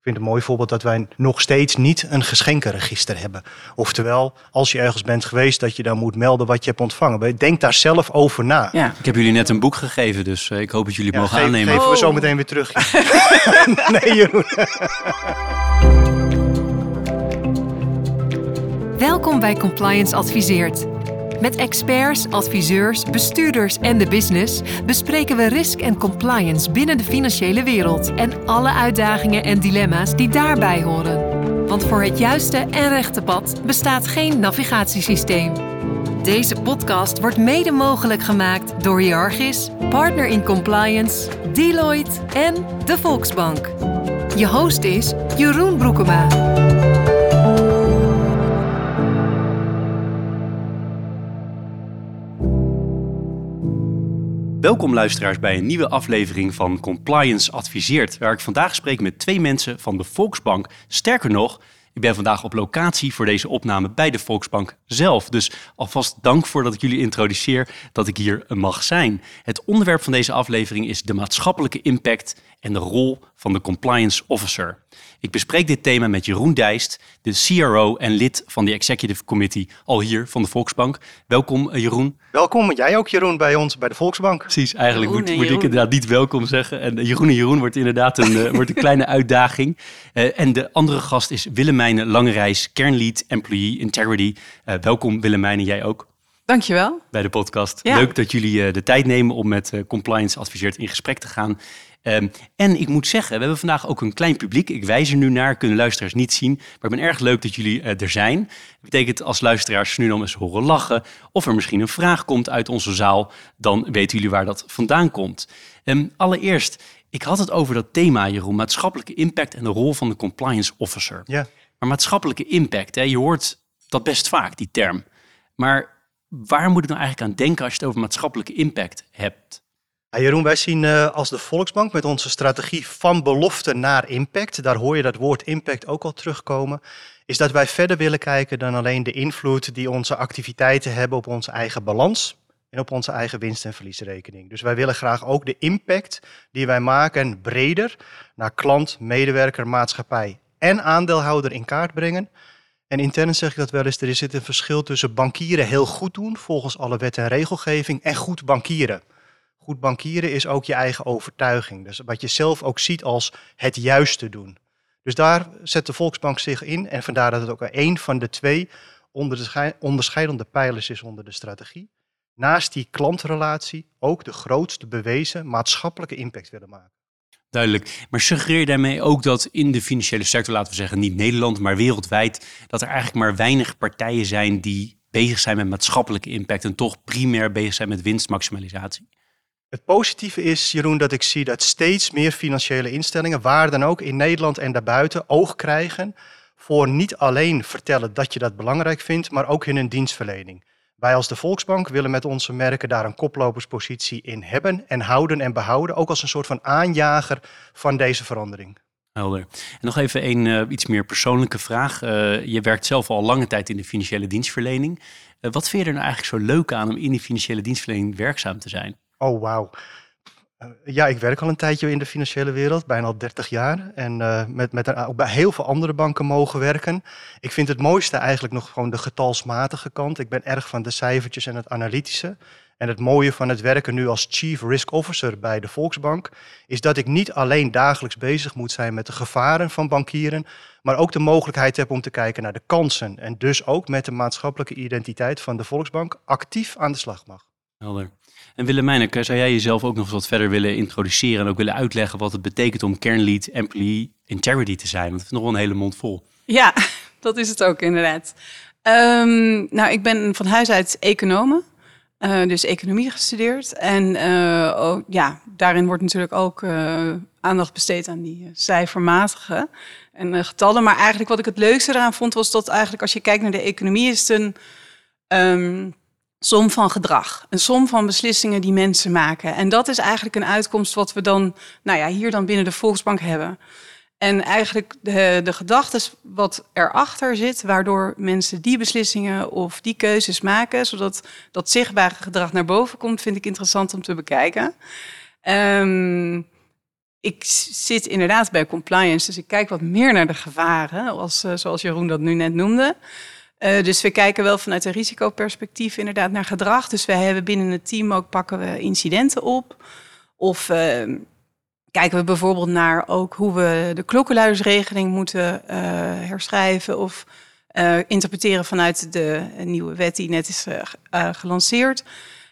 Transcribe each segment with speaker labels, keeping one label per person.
Speaker 1: Ik vind het een mooi voorbeeld dat wij nog steeds niet een geschenkenregister hebben. Oftewel, als je ergens bent geweest, dat je dan moet melden wat je hebt ontvangen. Denk daar zelf over na.
Speaker 2: Ja.
Speaker 3: Ik heb jullie net een boek gegeven, dus eh, ik hoop dat jullie het
Speaker 1: Ja,
Speaker 3: mogen
Speaker 1: geef-
Speaker 3: aannemen.
Speaker 1: Geven we zo
Speaker 2: Oh.
Speaker 1: meteen weer terug. nee, Jeroen.
Speaker 4: Welkom bij Compliance Adviseert. Met experts, adviseurs, bestuurders en de business bespreken we risk en compliance binnen de financiële wereld en alle uitdagingen en dilemma's die daarbij horen. Want voor het juiste en rechte pad bestaat geen navigatiesysteem. Deze podcast wordt mede mogelijk gemaakt door Jargis, Partner in Compliance, Deloitte en de Volksbank. Je host is Jeroen Broekema.
Speaker 3: Welkom luisteraars bij een nieuwe aflevering van Compliance Adviseert, waar ik vandaag spreek met twee mensen van de Volksbank. Sterker nog, ik ben vandaag op locatie voor deze opname bij de Volksbank zelf. Dus alvast dank voor dat ik jullie introduceer dat ik hier mag zijn. Het onderwerp van deze aflevering is de maatschappelijke impact en de rol van de compliance officer. Ik bespreek dit thema met Jeroen Dijst, de CRO en lid van de Executive Committee al hier van de Volksbank. Welkom eh, Jeroen.
Speaker 1: Welkom, jij ook Jeroen bij ons bij de Volksbank.
Speaker 3: Precies, eigenlijk
Speaker 2: Jeroen
Speaker 3: moet, moet ik inderdaad niet welkom zeggen. En eh, Jeroen en Jeroen wordt inderdaad een, eh, wordt een kleine uitdaging. Eh, en de andere gast is Willemijne Langerijs, kernlead Employee Integrity. Eh, welkom Willemijne, jij ook
Speaker 2: Dankjewel.
Speaker 3: bij de podcast.
Speaker 2: Ja.
Speaker 3: Leuk dat jullie eh, de tijd nemen om met eh, Compliance Adviseert in gesprek te gaan. Ehm, en ik moet zeggen, we hebben vandaag ook een klein publiek. Ik wijs er nu naar, kunnen luisteraars niet zien. Maar ik ben erg leuk dat jullie eh, er zijn. Dat betekent als luisteraars nu dan eens horen lachen... of er misschien een vraag komt uit onze zaal... dan weten jullie waar dat vandaan komt. Ehm, allereerst, ik had het over dat thema, Jeroen... maatschappelijke impact en de rol van de compliance officer.
Speaker 1: Ja.
Speaker 3: Maar maatschappelijke impact, hè, je hoort dat best vaak, die term. Maar waar moet ik nou eigenlijk aan denken als je het over maatschappelijke impact hebt?
Speaker 1: Jeroen, wij zien eh, als de Volksbank met onze strategie van belofte naar impact, daar hoor je dat woord impact ook al terugkomen, is dat wij verder willen kijken dan alleen de invloed die onze activiteiten hebben op onze eigen balans en op onze eigen winst- en verliesrekening. Dus wij willen graag ook de impact die wij maken breder naar klant, medewerker, maatschappij en aandeelhouder in kaart brengen. En intern zeg ik dat wel eens, er zit een verschil tussen bankieren heel goed doen volgens alle wet en regelgeving en goed bankieren. Goed bankieren is ook je eigen overtuiging. Dus wat je zelf ook ziet als het juiste doen. Dus daar zet de Volksbank zich in. En vandaar dat het ook een van de twee onderschei- onderscheidende pijlers is onder de strategie. Naast die klantrelatie ook de grootste bewezen maatschappelijke impact willen maken.
Speaker 3: Duidelijk. Maar suggereer daarmee ook dat in de financiële sector, laten we zeggen niet Nederland, maar wereldwijd, dat er eigenlijk maar weinig partijen zijn die bezig zijn met maatschappelijke impact en toch primair bezig zijn met winstmaximalisatie?
Speaker 1: Het positieve is, Jeroen, dat ik zie dat steeds meer financiële instellingen, waar dan ook in Nederland en daarbuiten, oog krijgen voor niet alleen vertellen dat je dat belangrijk vindt, maar ook in hun dienstverlening. Wij als de Volksbank willen met onze merken daar een koploperspositie in hebben en houden en behouden, ook als een soort van aanjager van deze verandering.
Speaker 3: Helder. En nog even een eh, iets meer persoonlijke vraag. Eh, je werkt zelf al lange tijd in de financiële dienstverlening. Eh, wat vind je er nou eigenlijk zo leuk aan om in die financiële dienstverlening werkzaam te zijn?
Speaker 1: Oh, wauw. Eh, ja, ik werk al een tijdje in de financiële wereld, bijna al 30 jaar. En eh, met, met ook bij heel veel andere banken mogen werken. Ik vind het mooiste eigenlijk nog gewoon de getalsmatige kant. Ik ben erg van de cijfertjes en het analytische. En het mooie van het werken nu als Chief Risk Officer bij de Volksbank is dat ik niet alleen dagelijks bezig moet zijn met de gevaren van bankieren, maar ook de mogelijkheid heb om te kijken naar de kansen. En dus ook met de maatschappelijke identiteit van de Volksbank actief aan de slag mag.
Speaker 3: Helder. En Willemijn, zou jij jezelf ook nog eens wat verder willen introduceren en ook willen uitleggen wat het betekent om kernlead employee integrity te zijn? Want het is nog wel een hele mond vol.
Speaker 2: Ja, dat is het ook inderdaad. Ehm, nou, ik ben van huis uit econome. eh, dus economie gestudeerd. En eh, oh, ja, daarin wordt natuurlijk ook eh, aandacht besteed aan die cijfermatige en getallen. Maar eigenlijk wat ik het leukste eraan vond, was dat eigenlijk als je kijkt naar de economie, is het een ehm, som van gedrag. Een som van beslissingen die mensen maken. En dat is eigenlijk een uitkomst wat we dan, nou ja, hier dan binnen de Volksbank hebben. En eigenlijk de, de gedachte wat erachter zit, waardoor mensen die beslissingen of die keuzes maken, zodat dat zichtbare gedrag naar boven komt, vind ik interessant om te bekijken. Ehm, ik zit inderdaad bij compliance, dus ik kijk wat meer naar de gevaren, uh, zoals Jeroen dat nu net noemde. Uh, dus we kijken wel vanuit een risicoperspectief inderdaad naar gedrag. Dus wij hebben binnen het team ook pakken we incidenten op. Of uh, kijken we bijvoorbeeld naar ook hoe we de klokkenluidersregeling moeten herschrijven of interpreteren vanuit de nieuwe wet die net is gelanceerd.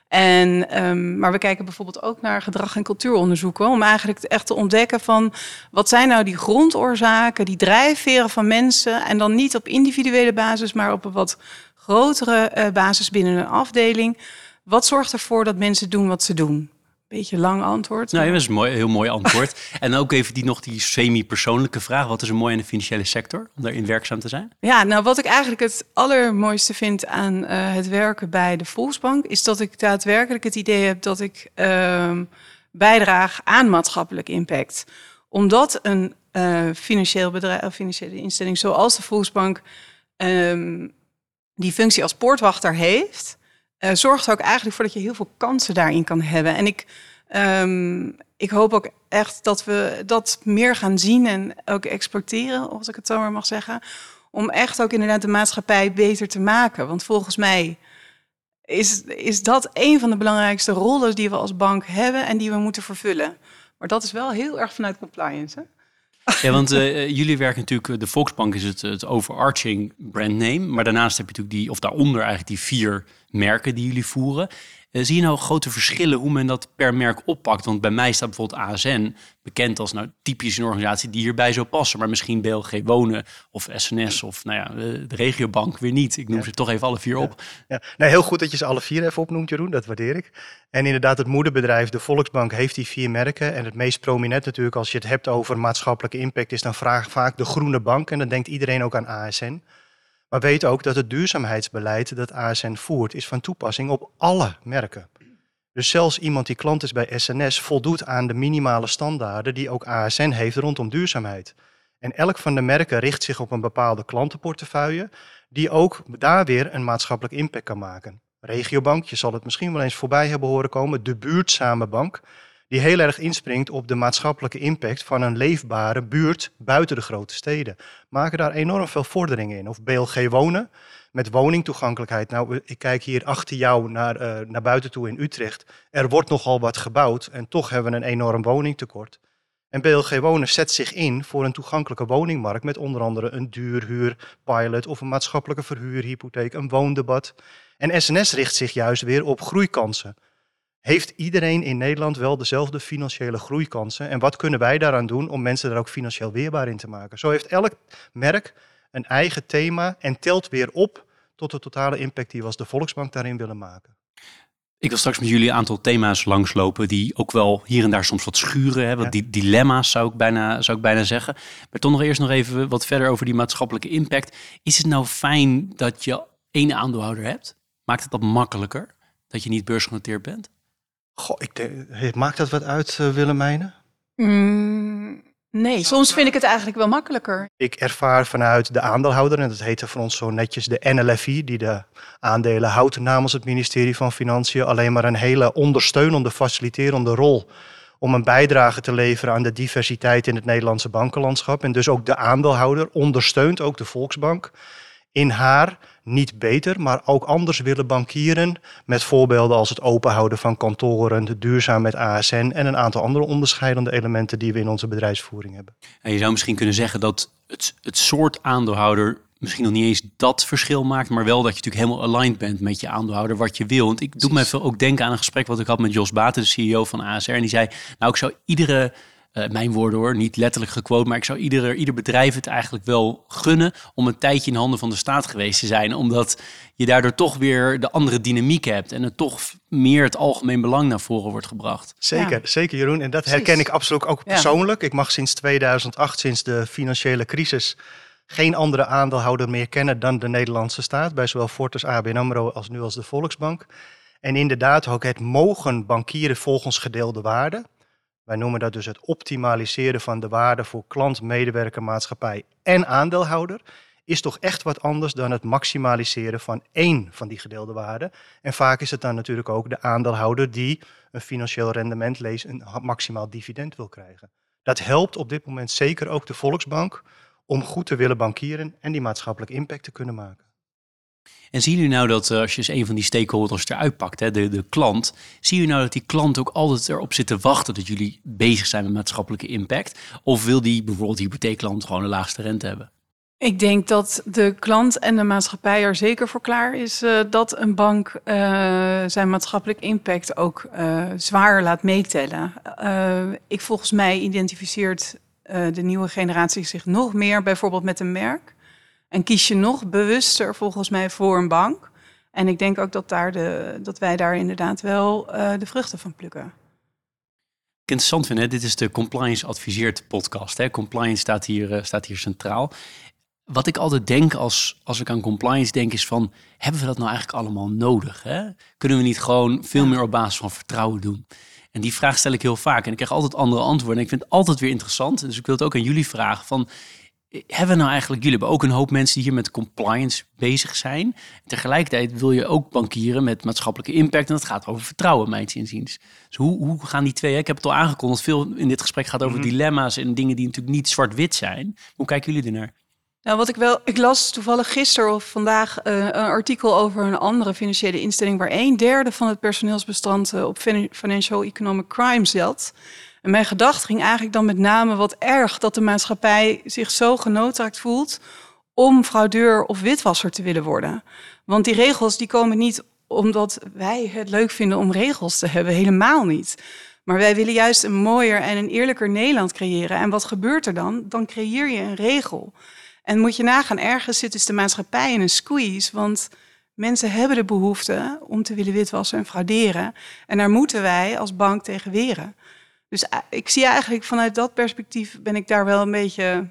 Speaker 2: En, um, maar we kijken bijvoorbeeld ook naar gedrag- en cultuuronderzoeken om eigenlijk echt te ontdekken van wat zijn nou die grondoorzaken, die drijfveren van mensen en dan niet op individuele basis, maar op een wat grotere uh, basis binnen een afdeling. Wat zorgt ervoor dat mensen doen wat ze doen? Beetje lang antwoord.
Speaker 3: Nou, dat is een mooi, heel mooi antwoord. en ook even die nog die semi-persoonlijke vraag. Wat is er mooi in de financiële sector om daarin werkzaam te zijn?
Speaker 2: Ja, nou wat ik eigenlijk het allermooiste vind aan uh, het werken bij de Volksbank... is dat ik daadwerkelijk het idee heb dat ik uh, bijdraag aan maatschappelijk impact. Omdat een uh, financieel bedrijf, financiële instelling zoals de Volksbank... Um, die functie als poortwachter heeft uh, zorgt ook eigenlijk voor dat je heel veel kansen daarin kan hebben. En ik, um, ik hoop ook echt dat we dat meer gaan zien en ook exporteren, als ik het zo maar mag zeggen. Om echt ook inderdaad de maatschappij beter te maken. Want volgens mij is, is dat een van de belangrijkste rollen die we als bank hebben en die we moeten vervullen. Maar dat is wel heel erg vanuit compliance. Hè?
Speaker 3: Ja, want uh, jullie werken natuurlijk, de Volksbank is het, het overarching brandname. Maar daarnaast heb je natuurlijk die, of daaronder eigenlijk die vier merken die jullie voeren. Uh, zie je nou grote verschillen hoe men dat per merk oppakt? Want bij mij staat bijvoorbeeld ASN bekend als nou typisch een organisatie die hierbij zou passen. Maar misschien BLG Wonen of SNS of nou ja, de regiobank weer niet. Ik noem ze toch even alle vier op.
Speaker 1: Ja. Nee, heel goed dat je ze alle vier even opnoemt, Jeroen. Dat waardeer ik. En inderdaad, het moederbedrijf, de Volksbank, heeft die vier merken. En het meest prominent natuurlijk, als je het hebt over maatschappelijke impact, is dan vraag vaak de groene bank. En dan denkt iedereen ook aan ASN. Maar weet ook dat het duurzaamheidsbeleid dat ASN voert, is van toepassing op alle merken. Dus zelfs iemand die klant is bij SNS voldoet aan de minimale standaarden die ook ASN heeft rondom duurzaamheid. En elk van de merken richt zich op een bepaalde klantenportefeuille, die ook daar weer een maatschappelijk impact kan maken. Regiobank, je zal het misschien wel eens voorbij hebben horen komen, de buurtzame bank, die heel erg inspringt op de maatschappelijke impact van een leefbare buurt buiten de grote steden. Maken daar enorm veel vorderingen in. Of BLG Wonen, met woningtoegankelijkheid. Nou, ik kijk hier achter jou naar, uh, naar buiten toe in Utrecht. Er wordt nogal wat gebouwd en toch hebben we een enorm woningtekort. En BLG Wonen zet zich in voor een toegankelijke woningmarkt met onder andere een duurhuurpilot of een maatschappelijke verhuurhypotheek, een woondebat. En SNS richt zich juist weer op groeikansen. Heeft iedereen in Nederland wel dezelfde financiële groeikansen? En wat kunnen wij daaraan doen om mensen daar ook financieel weerbaar in te maken? Zo heeft elk merk een eigen thema en telt weer op tot de totale impact die we als de Volksbank daarin willen maken.
Speaker 3: Ik wil straks met jullie een aantal thema's langslopen die ook wel hier en daar soms wat schuren. Hè? Wat die dilemma's zou ik, bijna, zou ik bijna zeggen. Maar toch nog eerst nog even wat verder over die maatschappelijke impact. Is het nou fijn dat je één aandeelhouder hebt? Maakt het dat makkelijker dat je niet beursgenoteerd bent?
Speaker 1: Goh, ik denk, maakt dat wat uit, uh, Willemijnen?
Speaker 2: Mm, nee, soms vind ik het eigenlijk wel makkelijker.
Speaker 1: Ik ervaar vanuit de aandeelhouder, en dat heette voor ons zo netjes de NLFI, die de aandelen houdt namens het ministerie van Financiën, alleen maar een hele ondersteunende, faciliterende rol om een bijdrage te leveren aan de diversiteit in het Nederlandse bankenlandschap. En dus ook de aandeelhouder ondersteunt ook de Volksbank in haar niet beter, maar ook anders willen bankieren. Met voorbeelden als het openhouden van kantoren, de duurzaam met ASN en een aantal andere onderscheidende elementen die we in onze bedrijfsvoering hebben.
Speaker 3: En je zou misschien kunnen zeggen dat het, het soort aandeelhouder misschien nog niet eens dat verschil maakt, maar wel dat je natuurlijk helemaal aligned bent met je aandeelhouder, wat je wil. Want ik doe me even ook denken aan een gesprek wat ik had met Jos Baten, de CEO van ASR. En die zei, nou ik zou iedere uh, mijn woorden hoor, niet letterlijk gequote, maar ik zou ieder, ieder bedrijf het eigenlijk wel gunnen om een tijdje in handen van de staat geweest te zijn. Omdat je daardoor toch weer de andere dynamiek hebt en het toch meer het algemeen belang naar voren wordt gebracht.
Speaker 1: Zeker, ja. zeker Jeroen. En dat Precies. herken ik absoluut ook persoonlijk. Ja. Ik mag sinds 2008, sinds de financiële crisis, geen andere aandeelhouder meer kennen dan de Nederlandse staat. Bij zowel Fortis, ABN AMRO als nu als de Volksbank. En inderdaad ook het mogen bankieren volgens gedeelde waarden. Wij noemen dat dus het optimaliseren van de waarde voor klant, medewerker, maatschappij en aandeelhouder. Is toch echt wat anders dan het maximaliseren van één van die gedeelde waarden. En vaak is het dan natuurlijk ook de aandeelhouder die een financieel rendement leest, een maximaal dividend wil krijgen. Dat helpt op dit moment zeker ook de Volksbank om goed te willen bankieren en die maatschappelijke impact te kunnen maken.
Speaker 3: En zien jullie nou dat eh, als je eens een van die stakeholders eruit pakt, hè, de, de klant, zie jullie nou dat die klant ook altijd erop zit te wachten dat jullie bezig zijn met maatschappelijke impact? Of wil die bijvoorbeeld hypotheekklant gewoon de laagste rente hebben?
Speaker 2: Ik denk dat de klant en de maatschappij er zeker voor klaar is uh, dat een bank uh, zijn maatschappelijk impact ook zwaar laat meetellen. ik volgens mij identificeert de nieuwe generatie zich nog meer bijvoorbeeld met een merk. En kies je nog bewuster volgens mij voor een bank. En ik denk ook dat, daar de, dat wij daar inderdaad wel de vruchten van plukken.
Speaker 3: Interessant vind, hè? dit is de Compliance Adviseert podcast. Hè? Compliance staat hier, staat hier centraal wat ik altijd denk als, als ik aan compliance denk, is van, hebben we dat nou eigenlijk allemaal nodig? Hè? Kunnen we niet gewoon veel meer op basis van vertrouwen doen? En die vraag stel ik heel vaak en ik krijg altijd andere antwoorden. En ik vind het altijd weer interessant. Dus ik wil het ook aan jullie vragen van, hebben we nou eigenlijk, jullie hebben ook een hoop mensen die hier met compliance bezig zijn. En tegelijkertijd wil je ook bankieren met maatschappelijke impact. En dat gaat over vertrouwen, mijns inziens. Dus hoe, hoe gaan die twee? Ik heb het al aangekondigd, veel in dit gesprek gaat over mhm. dilemma's en dingen die natuurlijk niet zwart-wit zijn. Hoe kijken jullie ernaar?
Speaker 2: Nou, wat ik wel, ik las toevallig gisteren of vandaag uh, een artikel over een andere financiële instelling waar een derde van het personeelsbestand uh, op financial economic crime zat. Mijn gedachte ging eigenlijk dan met name wat erg dat de maatschappij zich zo genoodzaakt voelt om fraudeur of witwasser te willen worden. Want die regels die komen niet omdat wij het leuk vinden om regels te hebben, helemaal niet. Maar wij willen juist een mooier en een eerlijker Nederland creëren. En wat gebeurt er dan? Dan creëer je een regel. En moet je nagaan, ergens zit dus de maatschappij in een squeeze. Want mensen hebben de behoefte om te willen witwassen en frauderen. En daar moeten wij als bank tegen weren. Dus eh, ik zie eigenlijk vanuit dat perspectief ben ik daar wel een beetje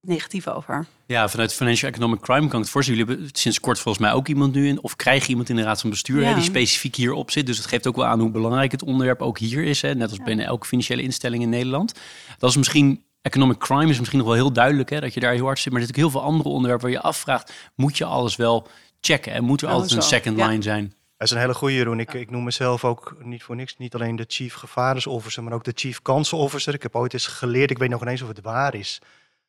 Speaker 2: negatief over.
Speaker 3: Ja, vanuit Financial Economic Crime kan ik het voorstellen. Jullie hebben sinds kort volgens mij ook iemand nu in, of krijgen iemand in de raad van bestuur hè, die specifiek hierop zit. Dus het geeft ook wel aan hoe belangrijk het onderwerp ook hier is. Hè, net als ja. binnen elke financiële instelling in Nederland. Dat is misschien economic crime is misschien nog wel heel duidelijk, hè, dat je daar heel hard zit. Maar er zitten ook heel veel andere onderwerpen waar je afvraagt, moet je alles wel checken? En moet er altijd een second line zijn?
Speaker 1: Is een hele goede, Jeroen. Ik, ik noem mezelf ook niet voor niks, niet alleen de chief gevarensofficer, maar ook de chief officer. Ik heb ooit eens geleerd, ik weet nog ineens of het waar is,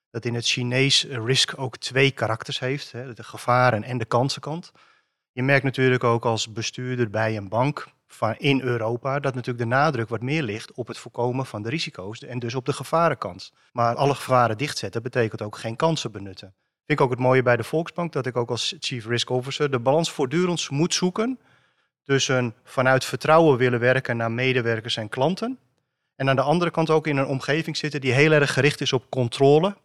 Speaker 1: dat in het Chinees risk ook twee karakters heeft. Hè, de gevaren en de kansenkant. Je merkt natuurlijk ook als bestuurder bij een bank, van in Europa dat natuurlijk de nadruk wat meer ligt op het voorkomen van de risico's en dus op de gevarenkant. Maar alle gevaren dichtzetten betekent ook geen kansen benutten. Vind ik ook het mooie bij de Volksbank dat ik ook als Chief Risk Officer de balans voortdurend moet zoeken tussen vanuit vertrouwen willen werken naar medewerkers en klanten. En aan de andere kant ook in een omgeving zitten die heel erg gericht is op controle,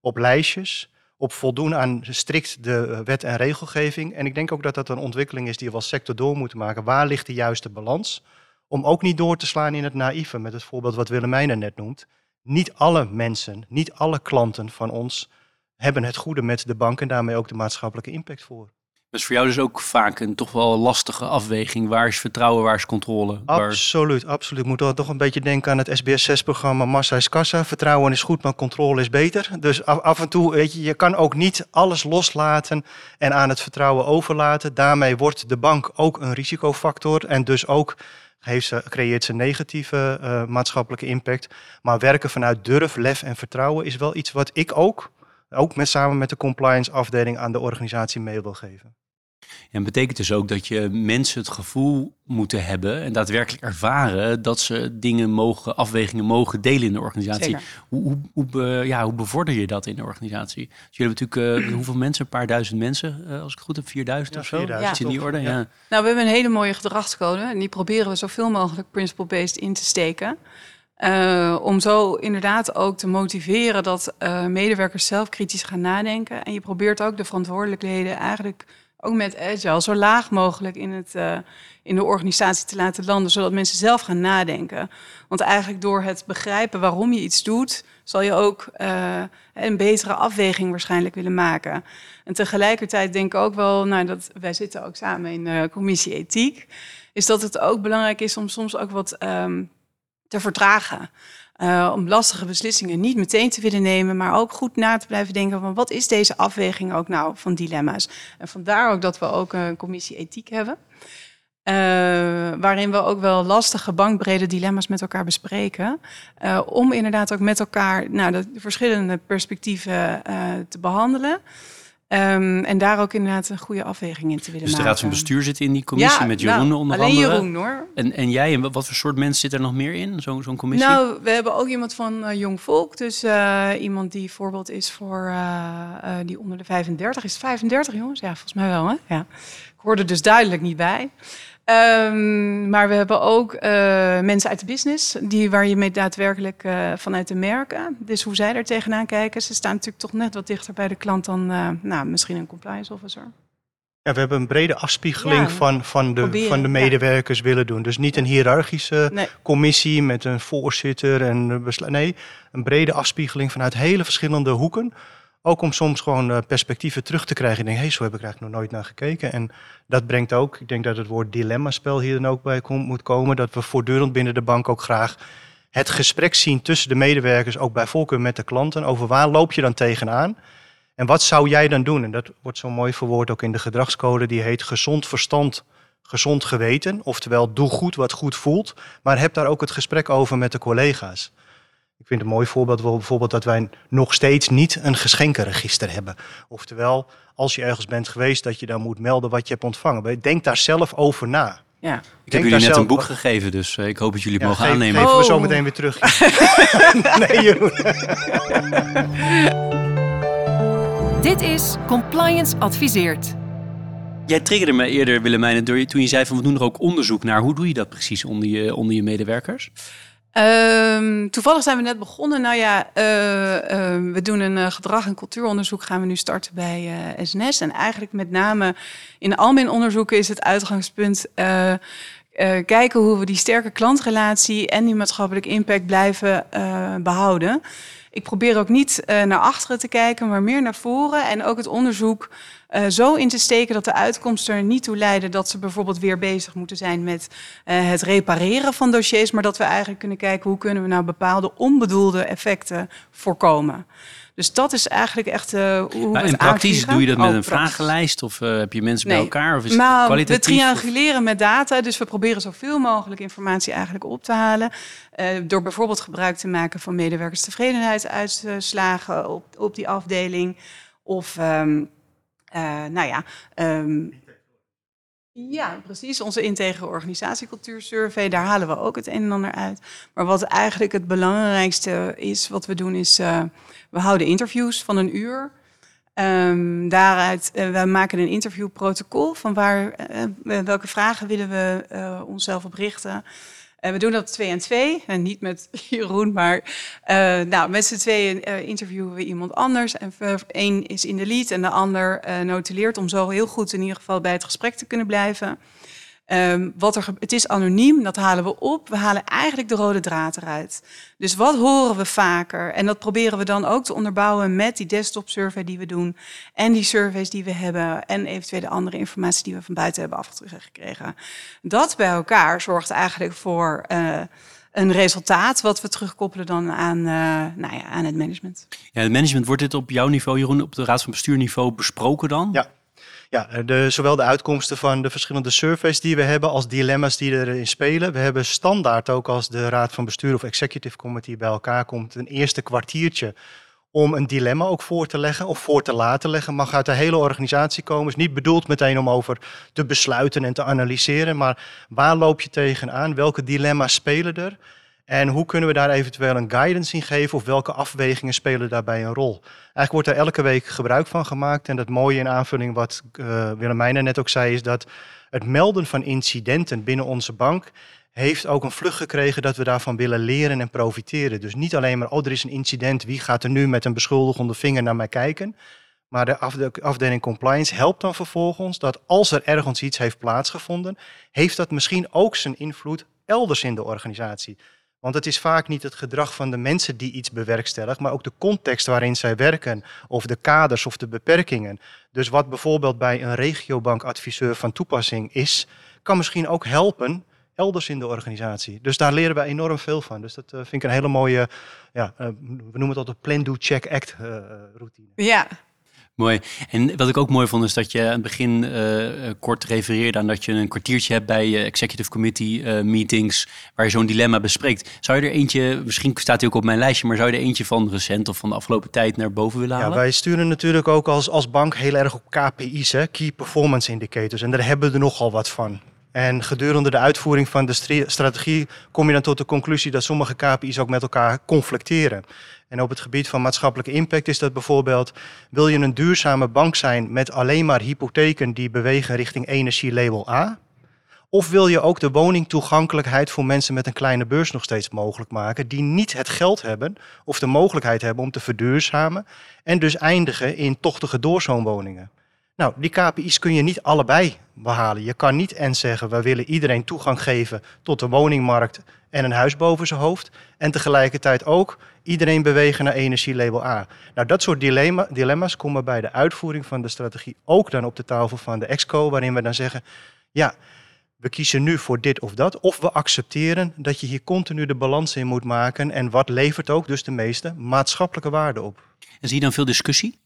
Speaker 1: op lijstjes, op voldoen aan strikt de eh, wet en regelgeving. En ik denk ook dat dat een ontwikkeling is die we als sector door moeten maken. Waar ligt de juiste balans? Om ook niet door te slaan in het naïeve, met het voorbeeld wat Willemijn net noemt. Niet alle mensen, niet alle klanten van ons hebben het goede met de bank en daarmee ook de maatschappelijke impact voor.
Speaker 3: Dus voor jou dus ook vaak een toch wel lastige afweging. Waar is vertrouwen, waar is controle?
Speaker 1: Absoluut, absoluut. Moet toch een beetje denken aan het SBS6-programma Massa is Kassa. Vertrouwen is goed, maar controle is beter. Dus af, en toe, weet je, je kan ook niet alles loslaten en aan het vertrouwen overlaten. Daarmee wordt de bank ook een risicofactor en dus ook heeft ze, creëert ze negatieve uh, maatschappelijke impact. Maar werken vanuit durf, lef en vertrouwen is wel iets wat ik ook, ook met, samen met de compliance afdeling, aan de organisatie mee wil geven.
Speaker 3: En betekent dus ook dat je mensen het gevoel moeten hebben en daadwerkelijk ervaren dat ze dingen mogen, afwegingen mogen delen in de organisatie. Hoe, hoe, hoe, ja, hoe bevorder je dat in de organisatie? Dus jullie hebben natuurlijk uh, hoeveel mensen? Een paar duizend mensen, uh, als ik het goed heb, 4000 of zo? 4000, ja. in die orde? Ja.
Speaker 2: Nou, we hebben een hele mooie gedragscode en die proberen we zoveel mogelijk principle-based in te steken. Uh, om zo inderdaad ook te motiveren dat medewerkers zelf kritisch gaan nadenken. En je probeert ook de verantwoordelijkheden eigenlijk ook met agile, zo laag mogelijk in, het, uh, in de organisatie te laten landen, zodat mensen zelf gaan nadenken. Want eigenlijk door het begrijpen waarom je iets doet, zal je ook uh, een betere afweging waarschijnlijk willen maken. En tegelijkertijd denk ik ook wel, nou, dat wij zitten ook samen in de commissie ethiek, is dat het ook belangrijk is om soms ook wat um, te vertragen. Uh, om lastige beslissingen niet meteen te willen nemen, maar ook goed na te blijven denken van wat is deze afweging ook nou van dilemma's. En vandaar ook dat we ook een commissie ethiek hebben. Uh, waarin we ook wel lastige bankbrede dilemma's met elkaar bespreken. Uh, om inderdaad ook met elkaar nou, de verschillende perspectieven te behandelen. Um, en daar ook inderdaad een goede afweging in te willen maken.
Speaker 3: Dus de raad van bestuur zit in die commissie
Speaker 2: ja,
Speaker 3: met Jeroen
Speaker 2: nou,
Speaker 3: onder
Speaker 2: alleen
Speaker 3: andere.
Speaker 2: Jeroen hoor.
Speaker 3: En, en jij, en wat voor soort mensen zit er nog meer in, zo'n zo'n commissie?
Speaker 2: Nou, we hebben ook iemand van uh, Jong Volk. Dus uh, iemand die voorbeeld is voor uh, die onder de 35. Is het 35 jongens? Ja, volgens mij wel hè. Ja. Ik hoor er dus duidelijk niet bij. Um, maar we hebben ook uh, mensen uit de business, die, waar je mee daadwerkelijk uh, vanuit de merken. Dus hoe zij er tegenaan kijken. Ze staan natuurlijk toch net wat dichter bij de klant dan uh, nou, misschien een compliance officer.
Speaker 1: Ja, we hebben een brede afspiegeling ja, van, van, de, proberen, van de medewerkers ja. willen doen. Dus niet een hiërarchische nee. commissie met een voorzitter en besluit. Nee, een brede afspiegeling vanuit hele verschillende hoeken. Ook om soms gewoon uh, perspectieven terug te krijgen. Ik denk, hé, hey, zo heb ik eigenlijk nog nooit naar gekeken. En dat brengt ook, ik denk dat het woord dilemmaspel hier dan ook bij kom, moet komen. Dat we voortdurend binnen de bank ook graag het gesprek zien tussen de medewerkers, ook bij voorkeur met de klanten. Over waar loop je dan tegenaan? En wat zou jij dan doen? En dat wordt zo mooi verwoord ook in de gedragscode. Die heet gezond verstand, gezond geweten. Oftewel, doe goed wat goed voelt. Maar heb daar ook het gesprek over met de collega's. Ik vind een mooi voorbeeld bijvoorbeeld dat wij nog steeds niet een geschenkenregister hebben. Oftewel, als je ergens bent geweest, dat je dan moet melden wat je hebt ontvangen. Denk daar zelf over na.
Speaker 2: Ja.
Speaker 3: Ik Denk heb jullie net zelf... een boek gegeven, dus uh, ik hoop dat jullie het
Speaker 1: ja,
Speaker 3: mogen
Speaker 1: geef,
Speaker 3: aannemen.
Speaker 1: Geven we zo meteen weer terug. nee, Jeroen.
Speaker 4: Dit is Compliance Adviseert.
Speaker 3: Jij triggerde me eerder, Willemijn, door je, toen je zei van we doen er ook onderzoek naar. Hoe doe je dat precies onder je, onder je medewerkers?
Speaker 2: Um, toevallig zijn we net begonnen. Nou ja, uh, uh, we doen een uh, gedrag- en cultuuronderzoek. Gaan we nu starten bij SNS. En eigenlijk met name in al mijn onderzoeken is het uitgangspunt kijken hoe we die sterke klantrelatie en die maatschappelijke impact blijven behouden. Ik probeer ook niet naar achteren te kijken, maar meer naar voren. En ook het onderzoek uh, zo in te steken dat de uitkomsten er niet toe leiden dat ze bijvoorbeeld weer bezig moeten zijn met uh, het repareren van dossiers, maar dat we eigenlijk kunnen kijken hoe kunnen we nou bepaalde onbedoelde effecten voorkomen. Dus dat is eigenlijk echt uh, hoe
Speaker 3: maar En praktisch doe je dat met
Speaker 2: oh,
Speaker 3: een
Speaker 2: praktisch.
Speaker 3: vragenlijst of uh, heb je mensen
Speaker 2: nee.
Speaker 3: bij elkaar? Of is het kwalitatief?
Speaker 2: We trianguleren met data, dus we proberen zoveel mogelijk informatie eigenlijk op te halen. Uh, door bijvoorbeeld gebruik te maken van medewerkerstevredenheidsuitslagen op, op die afdeling. Of um, uh, nou ja, um, ja, precies. Onze integere organisatiecultuursurvey, daar halen we ook het een en ander uit. Maar wat eigenlijk het belangrijkste is, wat we doen, is uh, we houden interviews van een uur. Um, daaruit, uh, we maken een interviewprotocol van waar, uh, welke vragen willen we onszelf op richten. En we doen dat twee en twee. En niet met Jeroen, maar uh, nou, met z'n tweeën uh, interviewen we iemand anders. En één is in de lead en de ander uh, notuleert om zo heel goed in ieder geval bij het gesprek te kunnen blijven. Um, wat er, het is anoniem, dat halen we op. We halen eigenlijk de rode draad eruit. Dus wat horen we vaker? En dat proberen we dan ook te onderbouwen met die desktop survey die we doen. En die surveys die we hebben. En eventuele andere informatie die we van buiten hebben afgekregen. Dat bij elkaar zorgt eigenlijk voor uh, een resultaat wat we terugkoppelen dan aan, uh, nou ja, aan het management.
Speaker 3: Ja, het management, wordt dit op jouw niveau, Jeroen, op de raad van bestuurniveau besproken dan?
Speaker 1: Ja. Ja, de, zowel de uitkomsten van de verschillende surveys die we hebben als dilemma's die erin spelen. We hebben standaard ook als de raad van bestuur of executive committee bij elkaar komt een eerste kwartiertje om een dilemma ook voor te leggen of voor te laten leggen. Mag uit de hele organisatie komen. Is niet bedoeld meteen om over te besluiten en te analyseren, maar waar loop je tegenaan? Welke dilemma's spelen er? En hoe kunnen we daar eventueel een guidance in geven of welke afwegingen spelen daarbij een rol? Eigenlijk wordt er elke week gebruik van gemaakt. En dat mooie in aanvulling wat uh, net ook zei, is dat het melden van incidenten binnen onze bank heeft ook een vlucht gekregen dat we daarvan willen leren en profiteren. Dus niet alleen maar, oh er is een incident, wie gaat er nu met een beschuldigende vinger naar mij kijken? Maar de afdeling compliance helpt dan vervolgens dat als er ergens iets heeft plaatsgevonden, heeft dat misschien ook zijn invloed elders in de organisatie. Want het is vaak niet het gedrag van de mensen die iets bewerkstelligt, maar ook de context waarin zij werken, of de kaders of de beperkingen. Dus wat bijvoorbeeld bij een regiobankadviseur van toepassing is, kan misschien ook helpen elders in de organisatie. Dus daar leren we enorm veel van. Dus dat uh, vind ik een hele mooie, ja, uh, we noemen het altijd plan, do, check, act uh, routine.
Speaker 2: Ja,
Speaker 3: Mooi. En wat ik ook mooi vond is dat je aan het begin uh, kort refereerde aan dat je een kwartiertje hebt bij uh, executive committee uh, meetings waar je zo'n dilemma bespreekt. Zou je er eentje, misschien staat hij ook op mijn lijstje, maar zou je er eentje van recent of van de afgelopen tijd naar boven willen halen?
Speaker 1: Ja, wij sturen natuurlijk ook als, als bank heel erg op KPI's, hè, Key Performance Indicators. En daar hebben we er nogal wat van. En gedurende de uitvoering van de strategie kom je dan tot de conclusie dat sommige KPI's ook met elkaar conflicteren. En op het gebied van maatschappelijke impact is dat bijvoorbeeld, wil je een duurzame bank zijn met alleen maar hypotheken die bewegen richting energielabel A? Of wil je ook de woningtoegankelijkheid voor mensen met een kleine beurs nog steeds mogelijk maken, die niet het geld hebben of de mogelijkheid hebben om te verduurzamen en dus eindigen in tochtige doorzoonwoningen? Nou, die KPI's kun je niet allebei behalen. Je kan niet en zeggen, we willen iedereen toegang geven tot de woningmarkt en een huis boven zijn hoofd. En tegelijkertijd ook iedereen bewegen naar energielabel A. Nou, dat soort dilemma, dilemma's komen bij de uitvoering van de strategie ook dan op de tafel van de EXCO, waarin we dan zeggen, ja, we kiezen nu voor dit of dat. Of we accepteren dat je hier continu de balans in moet maken. En wat levert ook dus de meeste maatschappelijke waarde op.
Speaker 3: En zie je dan veel discussie?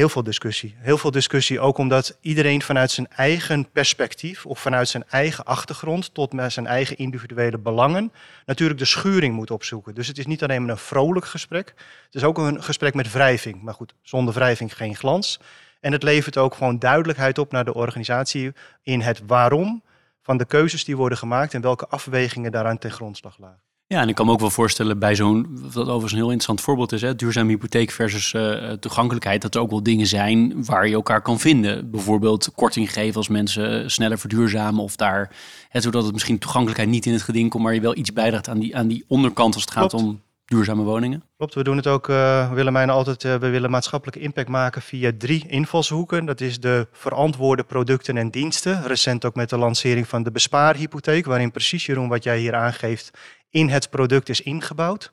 Speaker 1: Heel veel discussie. Heel veel discussie ook omdat iedereen vanuit zijn eigen perspectief of vanuit zijn eigen achtergrond tot met zijn eigen individuele belangen natuurlijk de schuring moet opzoeken. Dus het is niet alleen maar een vrolijk gesprek, het is ook een gesprek met wrijving. Maar goed, zonder wrijving geen glans. En het levert ook gewoon duidelijkheid op naar de organisatie in het waarom van de keuzes die worden gemaakt en welke afwegingen daaraan ten grondslag lagen.
Speaker 3: Ja, en ik kan me ook wel voorstellen bij zo'n, wat overigens een heel interessant voorbeeld is, hè, duurzame hypotheek versus uh, toegankelijkheid, dat er ook wel dingen zijn waar je elkaar kan vinden. Bijvoorbeeld korting geven als mensen sneller verduurzamen of daar, hè, zodat het misschien toegankelijkheid niet in het geding komt, maar je wel iets bijdraagt aan die, aan die onderkant als het gaat om duurzame woningen.
Speaker 1: Klopt, we doen het ook, uh, Willemijn, altijd, uh, we willen maatschappelijke impact maken via drie invalshoeken. Dat is de verantwoorde producten en diensten. Recent ook met de lancering van de bespaarhypotheek, waarin precies Jeroen wat jij hier aangeeft in het product is ingebouwd.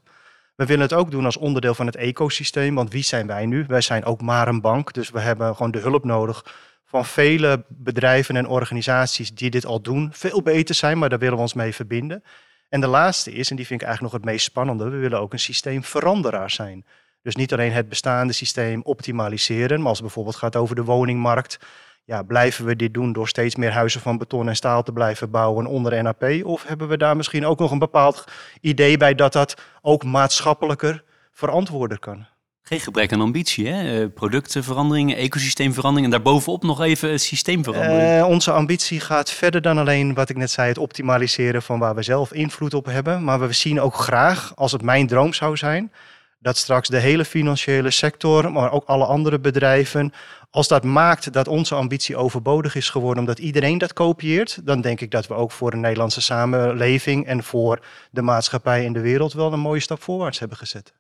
Speaker 1: We willen het ook doen als onderdeel van het ecosysteem, want wie zijn wij nu? Wij zijn ook maar een bank, dus we hebben gewoon de hulp nodig van vele bedrijven en organisaties die dit al doen. Veel beter zijn, maar daar willen we ons mee verbinden. En de laatste is, en die vind ik eigenlijk nog het meest spannende, we willen ook een systeemveranderaar zijn. Dus niet alleen het bestaande systeem optimaliseren, maar als het bijvoorbeeld gaat over de woningmarkt, ja, blijven we dit doen door steeds meer huizen van beton en staal te blijven bouwen onder NAP? Of hebben we daar misschien ook nog een bepaald idee bij dat dat ook maatschappelijker verantwoorden kan?
Speaker 3: Geen gebrek aan ambitie, hè? Eh, ecosysteemverandering en daarbovenop nog even systeemverandering.
Speaker 1: Uh, onze ambitie gaat verder dan alleen wat ik net zei, het optimaliseren van waar we zelf invloed op hebben. Maar we zien ook graag, als het mijn droom zou zijn, dat straks de hele financiële sector, maar ook alle andere bedrijven, als dat maakt dat onze ambitie overbodig is geworden omdat iedereen dat kopieert, dan denk ik dat we ook voor de Nederlandse samenleving en voor de maatschappij in de wereld wel een mooie stap voorwaarts hebben gezet.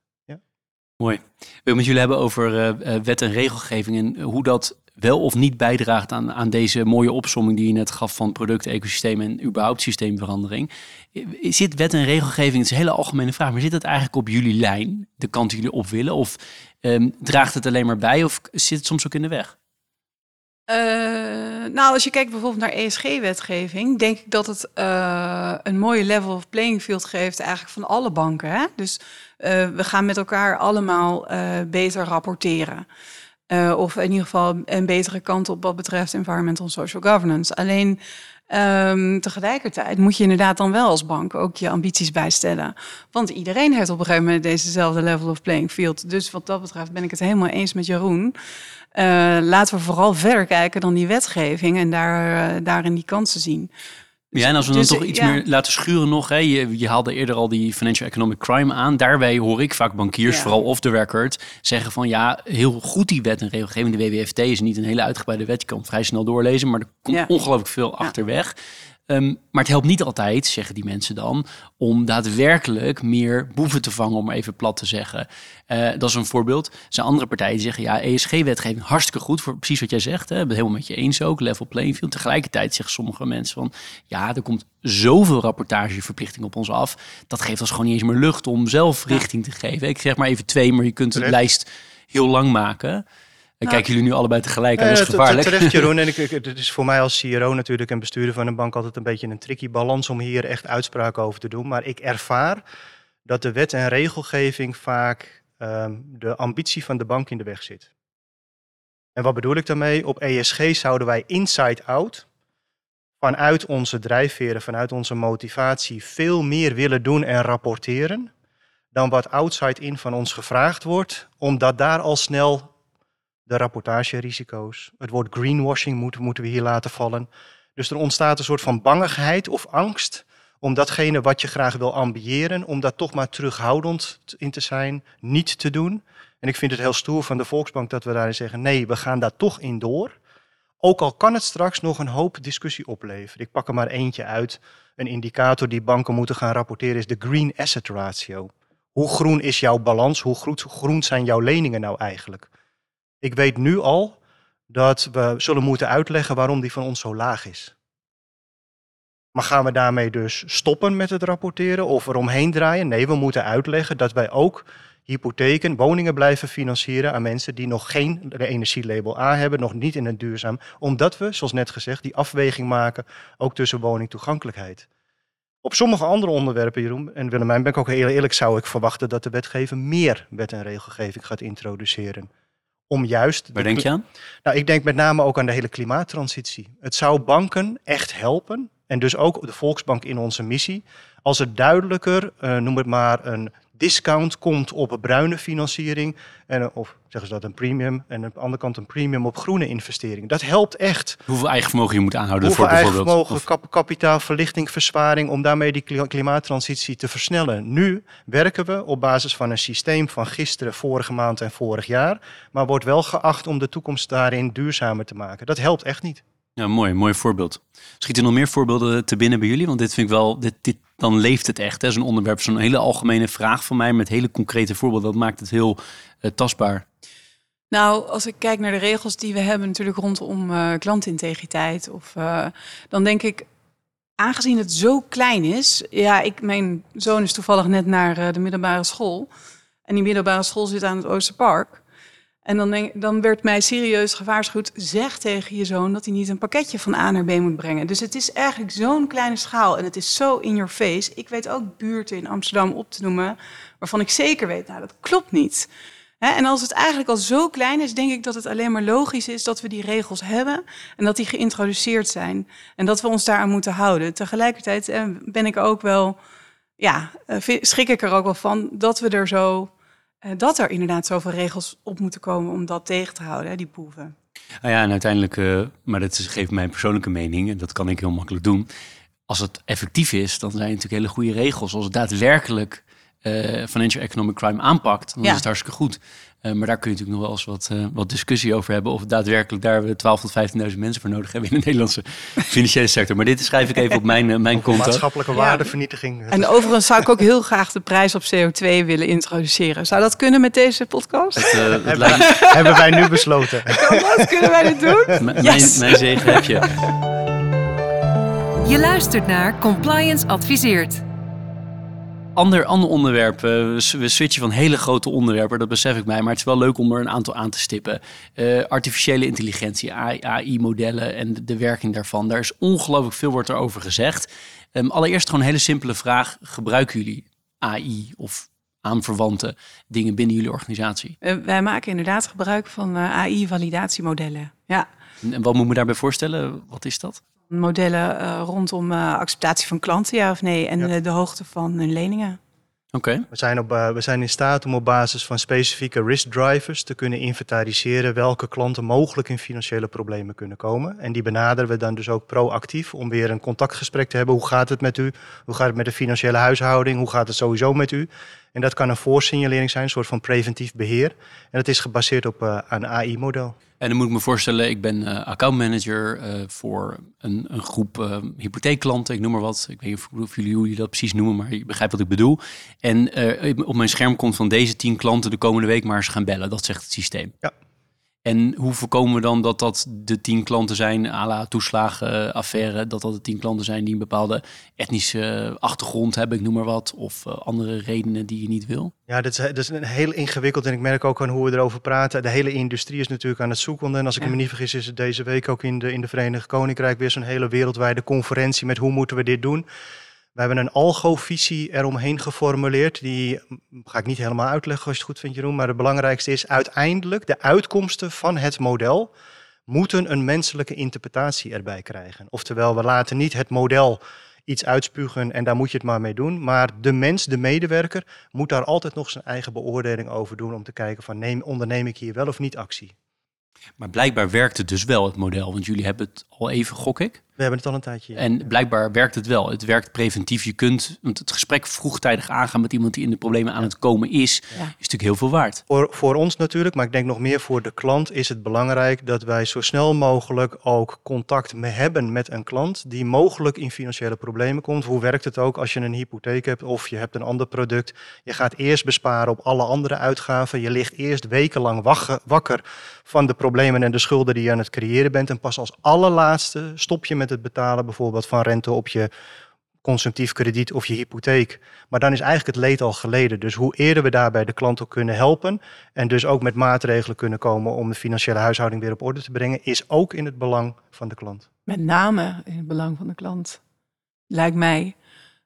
Speaker 3: Mooi. We willen met jullie hebben over uh, wet en regelgeving en hoe dat wel of niet bijdraagt aan, aan deze mooie opsomming die je net gaf van product, ecosysteem en überhaupt systeemverandering. Zit wet en regelgeving, het is een hele algemene vraag, maar zit het eigenlijk op jullie lijn, de kant die jullie op willen? Of um, draagt het alleen maar bij of zit het soms ook in de weg?
Speaker 2: Uh, nou, als je kijkt bijvoorbeeld naar ESG-wetgeving, denk ik dat het een mooie level of playing field geeft eigenlijk van alle banken. Hè? Dus uh, we gaan met elkaar allemaal beter rapporteren. Uh, of in ieder geval een betere kant op wat betreft environmental social governance. Alleen um, tegelijkertijd moet je inderdaad dan wel als bank ook je ambities bijstellen. Want iedereen heeft op een gegeven moment dezezelfde level of playing field. Dus wat dat betreft ben ik het helemaal eens met Jeroen. Laten we vooral verder kijken dan die wetgeving en daar, uh, daarin die kansen zien.
Speaker 3: Dus, ja, en als we dus, dan toch iets meer laten schuren nog. Hè, je, je haalde eerder al die financial economic crime aan. Daarbij hoor ik vaak bankiers, vooral off the record, zeggen van ja, heel goed die wet en regelgeving. De WWFT is niet een hele uitgebreide wet. Je kan vrij snel doorlezen, maar er komt ongelooflijk veel achterweg. Um, maar het helpt niet altijd, zeggen die mensen dan, om daadwerkelijk meer boeven te vangen, om even plat te zeggen. Uh, dat is een voorbeeld. Er zijn andere partijen die zeggen, ja, ESG-wetgeving hartstikke goed, voor precies wat jij zegt. Hè, ben het helemaal met je eens ook, level playing field. Tegelijkertijd zeggen sommige mensen van, ja, er komt zoveel rapportageverplichting op ons af. Dat geeft ons gewoon niet eens meer lucht om zelf richting te geven. Ik zeg maar even twee, maar je kunt de lijst heel lang maken. En nou, kijken jullie nu allebei tegelijk aan, dat is gevaarlijk.
Speaker 1: Terecht Jeroen, en ik, het is voor mij als CRO natuurlijk en bestuurder van een bank altijd een beetje een tricky balans om hier echt uitspraken over te doen. Maar ik ervaar dat de wet en regelgeving vaak um, de ambitie van de bank in de weg zit. En wat bedoel ik daarmee? Op ESG zouden wij inside-out, vanuit onze drijfveren, vanuit onze motivatie, veel meer willen doen en rapporteren dan wat outside-in van ons gevraagd wordt, omdat daar al snel de rapportagerisico's, het woord greenwashing moeten, moeten we hier laten vallen. Dus er ontstaat een soort van bangigheid of angst om datgene wat je graag wil ambiëren, om daar toch maar terughoudend in te zijn, niet te doen. En ik vind het heel stoer van de Volksbank dat we daarin zeggen, nee, we gaan daar toch in door. Ook al kan het straks nog een hoop discussie opleveren. Ik pak er maar eentje uit. Een indicator die banken moeten gaan rapporteren is de Green Asset Ratio. Hoe groen is jouw balans? Hoe groen zijn jouw leningen nou eigenlijk? Ik weet nu al dat we zullen moeten uitleggen waarom die van ons zo laag is. Maar gaan we daarmee dus stoppen met het rapporteren of eromheen draaien? Nee, we moeten uitleggen dat wij ook hypotheken, woningen blijven financieren aan mensen die nog geen energielabel A hebben, nog niet in een duurzaam. Omdat we, zoals net gezegd, die afweging maken ook tussen woningtoegankelijkheid. Op sommige andere onderwerpen, Jeroen en Willemijn, ben ik ook heel eerlijk, zou ik verwachten dat de wetgever meer wet en regelgeving gaat introduceren. Om juist.
Speaker 3: Waar denk je aan?
Speaker 1: Nou, ik denk met name ook aan de hele klimaattransitie. Het zou banken echt helpen, en dus ook de Volksbank in onze missie, als er duidelijker, uh, noem het maar, een discount komt op bruine financiering. En, of zeggen ze dat een premium. En aan de andere kant een premium op groene investeringen. Dat helpt echt.
Speaker 3: Hoeveel eigen vermogen je moet aanhouden
Speaker 1: Hoeveel
Speaker 3: voor bijvoorbeeld?
Speaker 1: eigen vermogen, kap, kapitaal, verlichting, versparing. Om daarmee die klimaattransitie te versnellen. Nu werken we op basis van een systeem van gisteren, vorige maand en vorig jaar. Maar wordt wel geacht om de toekomst daarin duurzamer te maken. Dat helpt echt niet.
Speaker 3: Ja, mooi, mooi voorbeeld. Schiet er nog meer voorbeelden te binnen bij jullie? Want dit vind ik wel, dit, dit, dan leeft het echt. Zo'n onderwerp, zo'n hele algemene vraag van mij met hele concrete voorbeelden. Dat maakt het heel uh, tastbaar.
Speaker 2: Nou, als ik kijk naar de regels die we hebben natuurlijk rondom uh, klantintegriteit, of, uh, dan denk ik, aangezien het zo klein is, ja, ik, mijn zoon is toevallig net naar de middelbare school. En die middelbare school zit aan het Oosterpark. En dan, dan werd mij serieus gewaarschuwd: zeg tegen je zoon dat hij niet een pakketje van A naar B moet brengen. Dus het is eigenlijk zo'n kleine schaal en het is zo in your face. Ik weet ook buurten in Amsterdam op te noemen waarvan ik zeker weet, nou dat klopt niet. en als het eigenlijk al zo klein is, denk ik dat het alleen maar logisch is dat we die regels hebben en dat die geïntroduceerd zijn en dat we ons daaraan moeten houden. Tegelijkertijd eh, ben ik ook wel, ja, eh, schrik ik er ook wel van dat we er zo dat er inderdaad zoveel regels op moeten komen om dat tegen te houden, hè, die proeven.
Speaker 3: Nou ja, en uiteindelijk, uh, maar dat is, geeft mijn persoonlijke mening, en dat kan ik heel makkelijk doen. Als het effectief is, dan zijn het natuurlijk hele goede regels. Als het daadwerkelijk uh, financial economic crime aanpakt, dan ja. is het hartstikke goed. Uh, maar daar kun je natuurlijk nog wel eens wat, uh, wat discussie over hebben. Of daadwerkelijk daar we 12 tot 15.000 mensen voor nodig hebben in de Nederlandse financiële sector. Maar dit schrijf ik even op mijn, uh, mijn konto.
Speaker 1: Maatschappelijke waardevernietiging.
Speaker 2: En overigens zou ik ook heel graag de prijs op CO2 willen introduceren. Zou dat kunnen met deze podcast? Het,
Speaker 1: het hebben, hebben wij nu besloten.
Speaker 2: Wat kunnen wij dit doen?
Speaker 3: M yes. mijn, mijn zegen heb je.
Speaker 4: Je luistert naar Compliance Adviseert
Speaker 3: ander, ander onderwerp. we switchen van hele grote onderwerpen, dat besef ik mij. Maar het is wel leuk om er een aantal aan te stippen. Uh, artificiële intelligentie, AI-modellen en de, de, werking daarvan. Daar is ongelooflijk veel wordt erover gezegd. Um, allereerst gewoon een hele simpele vraag. Gebruiken jullie AI of aanverwante dingen binnen jullie organisatie?
Speaker 2: Uh, wij maken inderdaad gebruik van uh, AI-validatiemodellen. Ja.
Speaker 3: En, en wat moet ik me daarbij voorstellen? Wat is dat?
Speaker 2: Modellen uh, rondom uh, acceptatie van klanten, ja of nee, en ja. de hoogte van hun leningen.
Speaker 3: Oké. Okay.
Speaker 1: We, zijn op, uh, we zijn in staat om op basis van specifieke risk drivers te kunnen inventariseren welke klanten mogelijk in financiële problemen kunnen komen. En die benaderen we dan dus ook proactief om weer een contactgesprek te hebben. Hoe gaat het met u? Hoe gaat het met de financiële huishouding? Hoe gaat het sowieso met u? En dat kan een voorsignalering zijn, een soort van preventief beheer. En dat is gebaseerd op uh, een AI-model.
Speaker 3: En dan moet ik me voorstellen, ik ben uh, accountmanager uh, voor een, een groep uh, hypotheekklanten, ik noem maar wat. Ik weet niet of jullie, hoe jullie dat precies noemen, maar je begrijpt wat ik bedoel. En op mijn scherm komt van deze tien klanten de komende week maar eens gaan bellen. Dat zegt het systeem.
Speaker 1: Ja.
Speaker 3: En hoe voorkomen we dan dat dat de tien klanten zijn, à la toeslagenaffaire, dat dat de tien klanten zijn die een bepaalde etnische achtergrond hebben, ik noem maar wat, of uh, andere redenen die je niet wil?
Speaker 1: Ja, dat is, dat is een heel ingewikkeld en ik merk ook aan hoe we erover praten. De hele industrie is natuurlijk aan het zoeken. En als ik ja. me niet vergis, is het deze week ook in de, in de Verenigd Koninkrijk weer zo'n hele wereldwijde conferentie met hoe moeten we dit doen. We hebben een algo-visie eromheen geformuleerd. Die ga ik niet helemaal uitleggen als je het goed vindt, Jeroen. Maar het belangrijkste is uiteindelijk de uitkomsten van het model moeten een menselijke interpretatie erbij krijgen. Oftewel, we laten niet het model iets uitspugen en daar moet je het maar mee doen. Maar de mens, de medewerker, moet daar altijd nog zijn eigen beoordeling over doen om te kijken van neem, onderneem ik hier wel of niet actie.
Speaker 3: Maar blijkbaar werkt het dus wel, het model. Want jullie hebben het al even, gok ik.
Speaker 1: We hebben het al een tijdje.
Speaker 3: En blijkbaar werkt het wel. Het werkt preventief. Je kunt het gesprek vroegtijdig aangaan met iemand die in de problemen aan het komen is. Is natuurlijk heel veel waard.
Speaker 1: Voor, voor ons natuurlijk, maar ik denk nog meer voor de klant is het belangrijk dat wij zo snel mogelijk ook contact hebben met een klant die mogelijk in financiële problemen komt. Hoe werkt het ook als je een hypotheek hebt of je hebt een ander product? Je gaat eerst besparen op alle andere uitgaven. Je ligt eerst wekenlang wakker van de problemen en de schulden die je aan het creëren bent. En pas als allerlaatste stop je met het betalen bijvoorbeeld van rente op je consumptief krediet of je hypotheek. Maar dan is eigenlijk het leed al geleden. Dus hoe eerder we daarbij de klant ook kunnen helpen en dus ook met maatregelen kunnen komen om de financiële huishouding weer op orde te brengen, is ook in het belang van de klant.
Speaker 2: Met name in het belang van de klant, lijkt mij.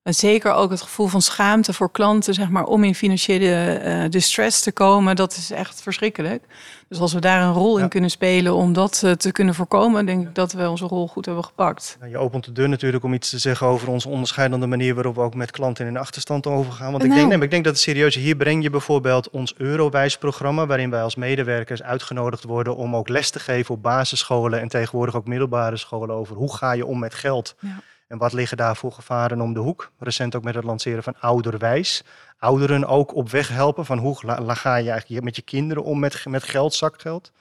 Speaker 2: En zeker ook het gevoel van schaamte voor klanten, zeg maar, om in financiële uh, distress te komen, dat is echt verschrikkelijk. Dus als we daar een rol in kunnen spelen om dat uh, te kunnen voorkomen, denk ik dat we onze rol goed hebben gepakt.
Speaker 1: Je opent de deur natuurlijk om iets te zeggen over onze onderscheidende manier waarop we ook met klanten in achterstand overgaan. Want ik, denk, nee, ik denk dat het serieus Hier breng je bijvoorbeeld ons Eurowijs-programma, waarin wij als medewerkers uitgenodigd worden om ook les te geven op basisscholen en tegenwoordig ook middelbare scholen over hoe ga je om met geld. Ja. En wat liggen daar voor gevaren om de hoek? Recent ook met het lanceren van Ouderwijs. Ouderen ook op weg helpen van hoe ga je eigenlijk met je kinderen om met, met geld, zakgeld.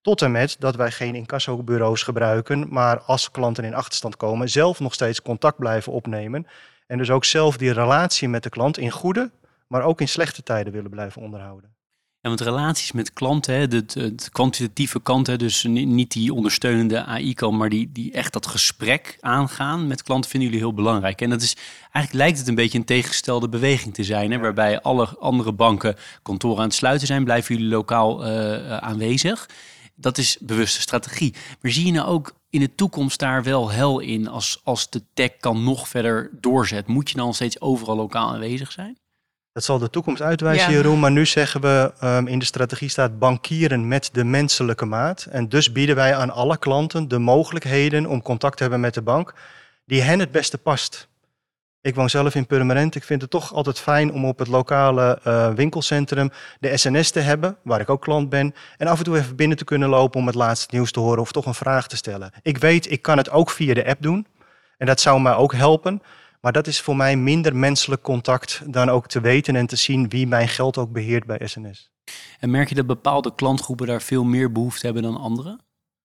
Speaker 1: Tot en met dat wij geen incassobureaus gebruiken, maar als klanten in achterstand komen, zelf nog steeds contact blijven opnemen. En dus ook zelf die relatie met de klant in goede, maar ook in slechte tijden willen blijven onderhouden.
Speaker 3: Ja, want relaties met klanten, hè, de, de, kwantitatieve kant, hè, dus niet die ondersteunende AI-kant, maar die, die echt dat gesprek aangaan met klanten vinden jullie heel belangrijk. En dat is eigenlijk lijkt het een beetje een tegengestelde beweging te zijn, hè, waarbij alle andere banken kantoren aan het sluiten zijn, blijven jullie lokaal uh, aanwezig. Dat is bewuste strategie. Maar zie je nou ook in de toekomst daar wel hel in als, als de tech kan nog verder doorzet? Moet je dan steeds overal lokaal aanwezig zijn?
Speaker 1: Dat zal de toekomst uitwijzen, Jeroen. Maar nu zeggen we um, in de strategie staat bankieren met de menselijke maat. En dus bieden wij aan alle klanten de mogelijkheden om contact te hebben met de bank die hen het beste past. Ik woon zelf in Purmerend. Ik vind het toch altijd fijn om op het lokale uh, winkelcentrum de SNS te hebben, waar ik ook klant ben. En af en toe even binnen te kunnen lopen om het laatste nieuws te horen of toch een vraag te stellen. Ik weet, ik kan het ook via de app doen. En dat zou mij ook helpen. Maar dat is voor mij minder menselijk contact dan ook te weten en te zien wie mijn geld ook beheert bij SNS.
Speaker 3: En merk je dat bepaalde klantgroepen daar veel meer behoefte hebben dan andere?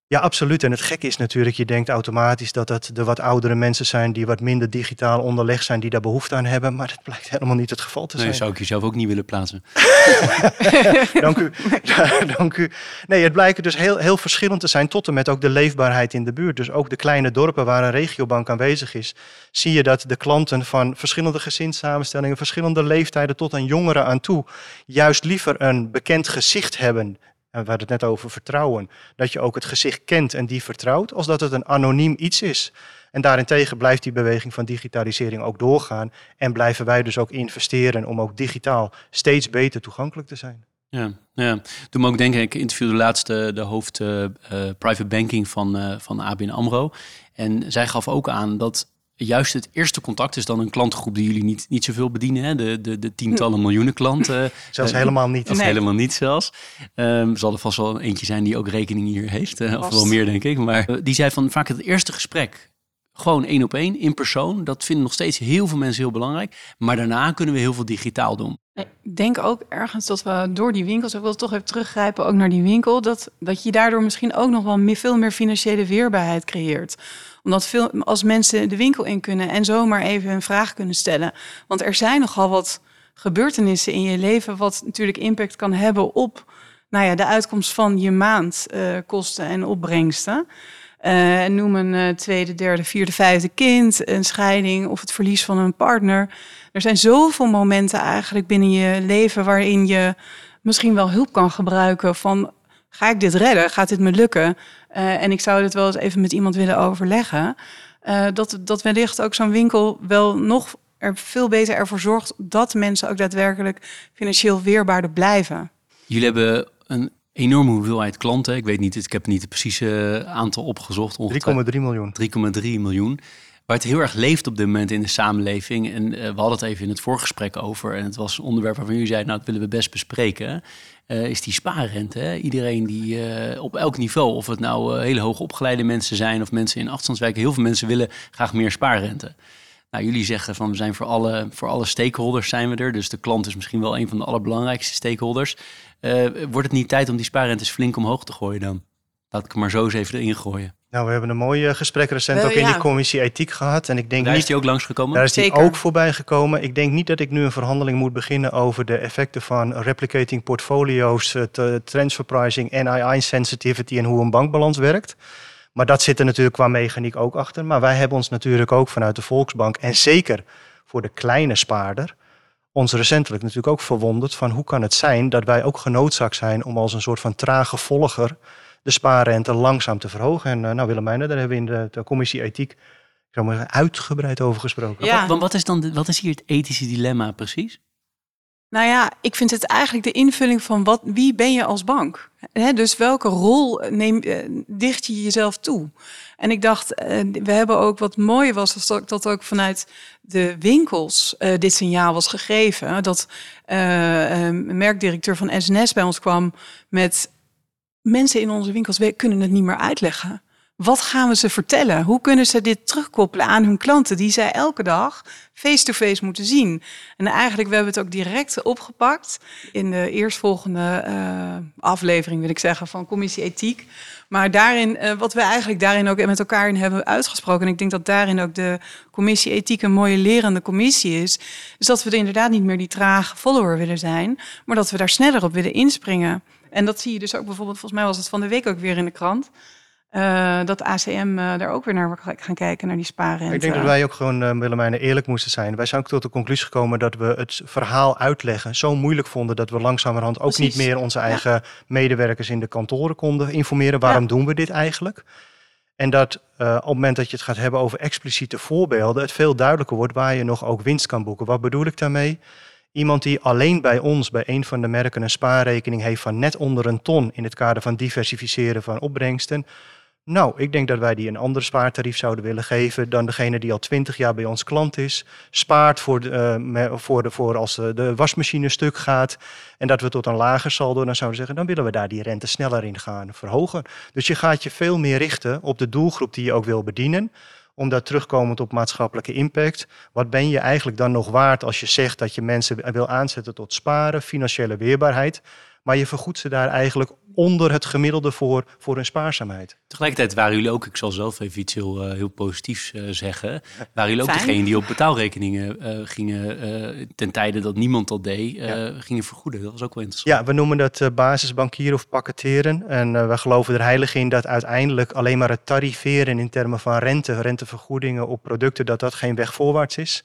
Speaker 1: Ja, absoluut. En het gekke is natuurlijk, je denkt automatisch dat het de wat oudere mensen zijn die wat minder digitaal onderlegd zijn, die daar behoefte aan hebben. Maar dat blijkt helemaal niet het geval te zijn.
Speaker 3: Nee, zou ik jezelf ook niet willen plaatsen.
Speaker 1: dank u. dank u. Nee, het blijkt dus heel, heel verschillend te zijn tot en met ook de leefbaarheid in de buurt. Dus ook de kleine dorpen waar een regiobank aanwezig is, zie je dat de klanten van verschillende gezinssamenstellingen, verschillende leeftijden tot aan jongeren aan toe, juist liever een bekend gezicht hebben en we hadden het net over vertrouwen, dat je ook het gezicht kent en die vertrouwt, als dat het een anoniem iets is. En daarentegen blijft die beweging van digitalisering ook doorgaan en blijven wij dus ook investeren om ook digitaal steeds beter toegankelijk te zijn.
Speaker 3: Ja, ja. Toen me ook denken, ik interviewde laatst de, de hoofd uh, private banking van, van ABN AMRO. En zij gaf ook aan dat juist het eerste contact is dan een klantgroep die jullie niet, niet zoveel bedienen. Hè? De, de, de tientallen miljoenen klanten.
Speaker 1: zelfs uh, helemaal niet.
Speaker 3: Of helemaal niet zelfs. Um, zal er vast wel eentje zijn die ook rekening hier heeft. Uh, of wel meer, denk ik. Maar uh, die zei van vaak het eerste gesprek. Gewoon één op één, in persoon. Dat vinden nog steeds heel veel mensen heel belangrijk. Maar daarna kunnen we heel veel digitaal doen.
Speaker 2: Ik denk ook ergens dat we door die winkels, ik wil toch even teruggrijpen ook naar die winkel, dat, dat je daardoor misschien ook nog wel meer, veel meer financiële weerbaarheid creëert omdat veel, als mensen de winkel in kunnen en zomaar even een vraag kunnen stellen. Want er zijn nogal wat gebeurtenissen in je leven wat natuurlijk impact kan hebben op nou ja, de uitkomst van je maandkosten uh, en opbrengsten. Uh, noem een uh, tweede, derde, vierde, vijfde kind, een scheiding of het verlies van een partner. Er zijn zoveel momenten eigenlijk binnen je leven waarin je misschien wel hulp kan gebruiken van ga ik dit redden? Gaat dit me lukken? Uh, en ik zou dit wel eens even met iemand willen overleggen. Uh, dat, dat wellicht ook zo'n winkel wel nog er veel beter ervoor zorgt dat mensen ook daadwerkelijk financieel weerbaarder blijven.
Speaker 3: Jullie hebben een enorme hoeveelheid klanten. Ik weet niet, ik heb niet het precieze aantal opgezocht.
Speaker 1: 3,3 miljoen.
Speaker 3: 3,3 miljoen. Waar het heel erg leeft op dit moment in de samenleving. En uh, we hadden het even in het voorgesprek over. En het was een onderwerp waarvan jullie zeiden, nou, dat willen we best bespreken. Uh, is die spaarrente. Iedereen die uh, op elk niveau, of het nou hele hoog opgeleide mensen zijn of mensen in achterstandswijken, heel veel mensen willen graag meer spaarrente. Nou, jullie zeggen van we zijn voor alle, voor alle stakeholders zijn we er. Dus de klant is misschien wel een van de allerbelangrijkste stakeholders. wordt het niet tijd om die spaarrentes flink omhoog te gooien dan? Laat ik hem maar zo eens even erin gooien.
Speaker 1: Nou, we hebben een mooi gesprek recent ook in die commissie ethiek gehad. En ik denk
Speaker 3: daar
Speaker 1: niet,
Speaker 3: is die ook langsgekomen?
Speaker 1: Daar is die ook voorbij gekomen. Ik denk niet dat ik nu een verhandeling moet beginnen over de effecten van replicating portfolio's, transfer pricing, NII sensitivity en hoe een bankbalans werkt. Maar dat zit er natuurlijk qua mechaniek ook achter. Maar wij hebben ons natuurlijk ook vanuit de Volksbank en zeker voor de kleine spaarder ons recentelijk natuurlijk ook verwonderd van hoe kan het zijn dat wij ook genoodzaakt zijn om als een soort van trage volger de spaarrente langzaam te verhogen. En uh, nou Willemijn, daar hebben we in de, de commissie ethiek ik zou maar uitgebreid over gesproken.
Speaker 3: Ja. Want wat is dan wat is hier het ethische dilemma precies?
Speaker 2: Nou ja, ik vind het eigenlijk de invulling van wat, wie ben je als bank? He, dus welke rol neem, uh, dicht je jezelf toe? En ik dacht, uh, we hebben ook wat mooi was, dat, dat ook vanuit de winkels uh, dit signaal was gegeven. Dat een merkdirecteur van SNS bij ons kwam met mensen in onze winkels kunnen het niet meer uitleggen. Wat gaan we ze vertellen? Hoe kunnen ze dit terugkoppelen aan hun klanten die zij elke dag face-to-face moeten zien? En eigenlijk, we hebben het ook direct opgepakt in de eerstvolgende uh, aflevering, wil ik zeggen, van Commissie Ethiek. Maar daarin, uh, wat we eigenlijk daarin ook met elkaar in hebben uitgesproken, en ik denk dat daarin ook de Commissie Ethiek een mooie lerende commissie is, is dat we er inderdaad niet meer die trage follower willen zijn, maar dat we daar sneller op willen inspringen. En dat zie je dus ook bijvoorbeeld, volgens mij was het van de week ook weer in de krant. Uh, dat ACM uh, daar ook weer naar gaan kijken, naar die sparen.
Speaker 1: Ik denk dat wij ook gewoon, uh, Willemijn, eerlijk moesten zijn. Wij zijn ook tot de conclusie gekomen dat we het verhaal uitleggen zo moeilijk vonden dat we langzamerhand ook niet meer onze eigen ja. medewerkers in de kantoren konden informeren. Waarom ja. doen we dit eigenlijk? En dat uh, op het moment dat je het gaat hebben over expliciete voorbeelden, het veel duidelijker wordt waar je nog ook winst kan boeken. Wat bedoel ik daarmee? Iemand die alleen bij ons, bij een van de merken, een spaarrekening heeft van net onder een ton in het kader van diversificeren van opbrengsten. Nou, ik denk dat wij die een ander spaartarief zouden willen geven dan degene die al twintig jaar bij ons klant is. Spaart voor, de, uh, voor, voor als de wasmachine stuk gaat en dat we tot een lager saldo, dan zouden we zeggen, dan willen we daar die rente sneller in gaan verhogen. Dus je gaat je veel meer richten op de doelgroep die je ook wil bedienen omdat terugkomend op maatschappelijke impact, wat ben je eigenlijk dan nog waard als je zegt dat je mensen wil aanzetten tot sparen, financiële weerbaarheid, maar je vergoedt ze daar eigenlijk onder het gemiddelde voor, voor hun spaarzaamheid.
Speaker 3: Tegelijkertijd waren jullie ook, ik zal zelf even iets heel, uh, heel positiefs uh, zeggen, waren jullie ook Fijn. degene die op betaalrekeningen uh, gingen, ten tijde dat niemand dat deed, ja. gingen vergoeden. Dat was ook wel interessant.
Speaker 1: Ja, we noemen dat basisbankieren of pakketteren. En we geloven er heilig in dat uiteindelijk alleen maar het tariveren in termen van rente, rentevergoedingen op producten, dat dat geen weg voorwaarts is.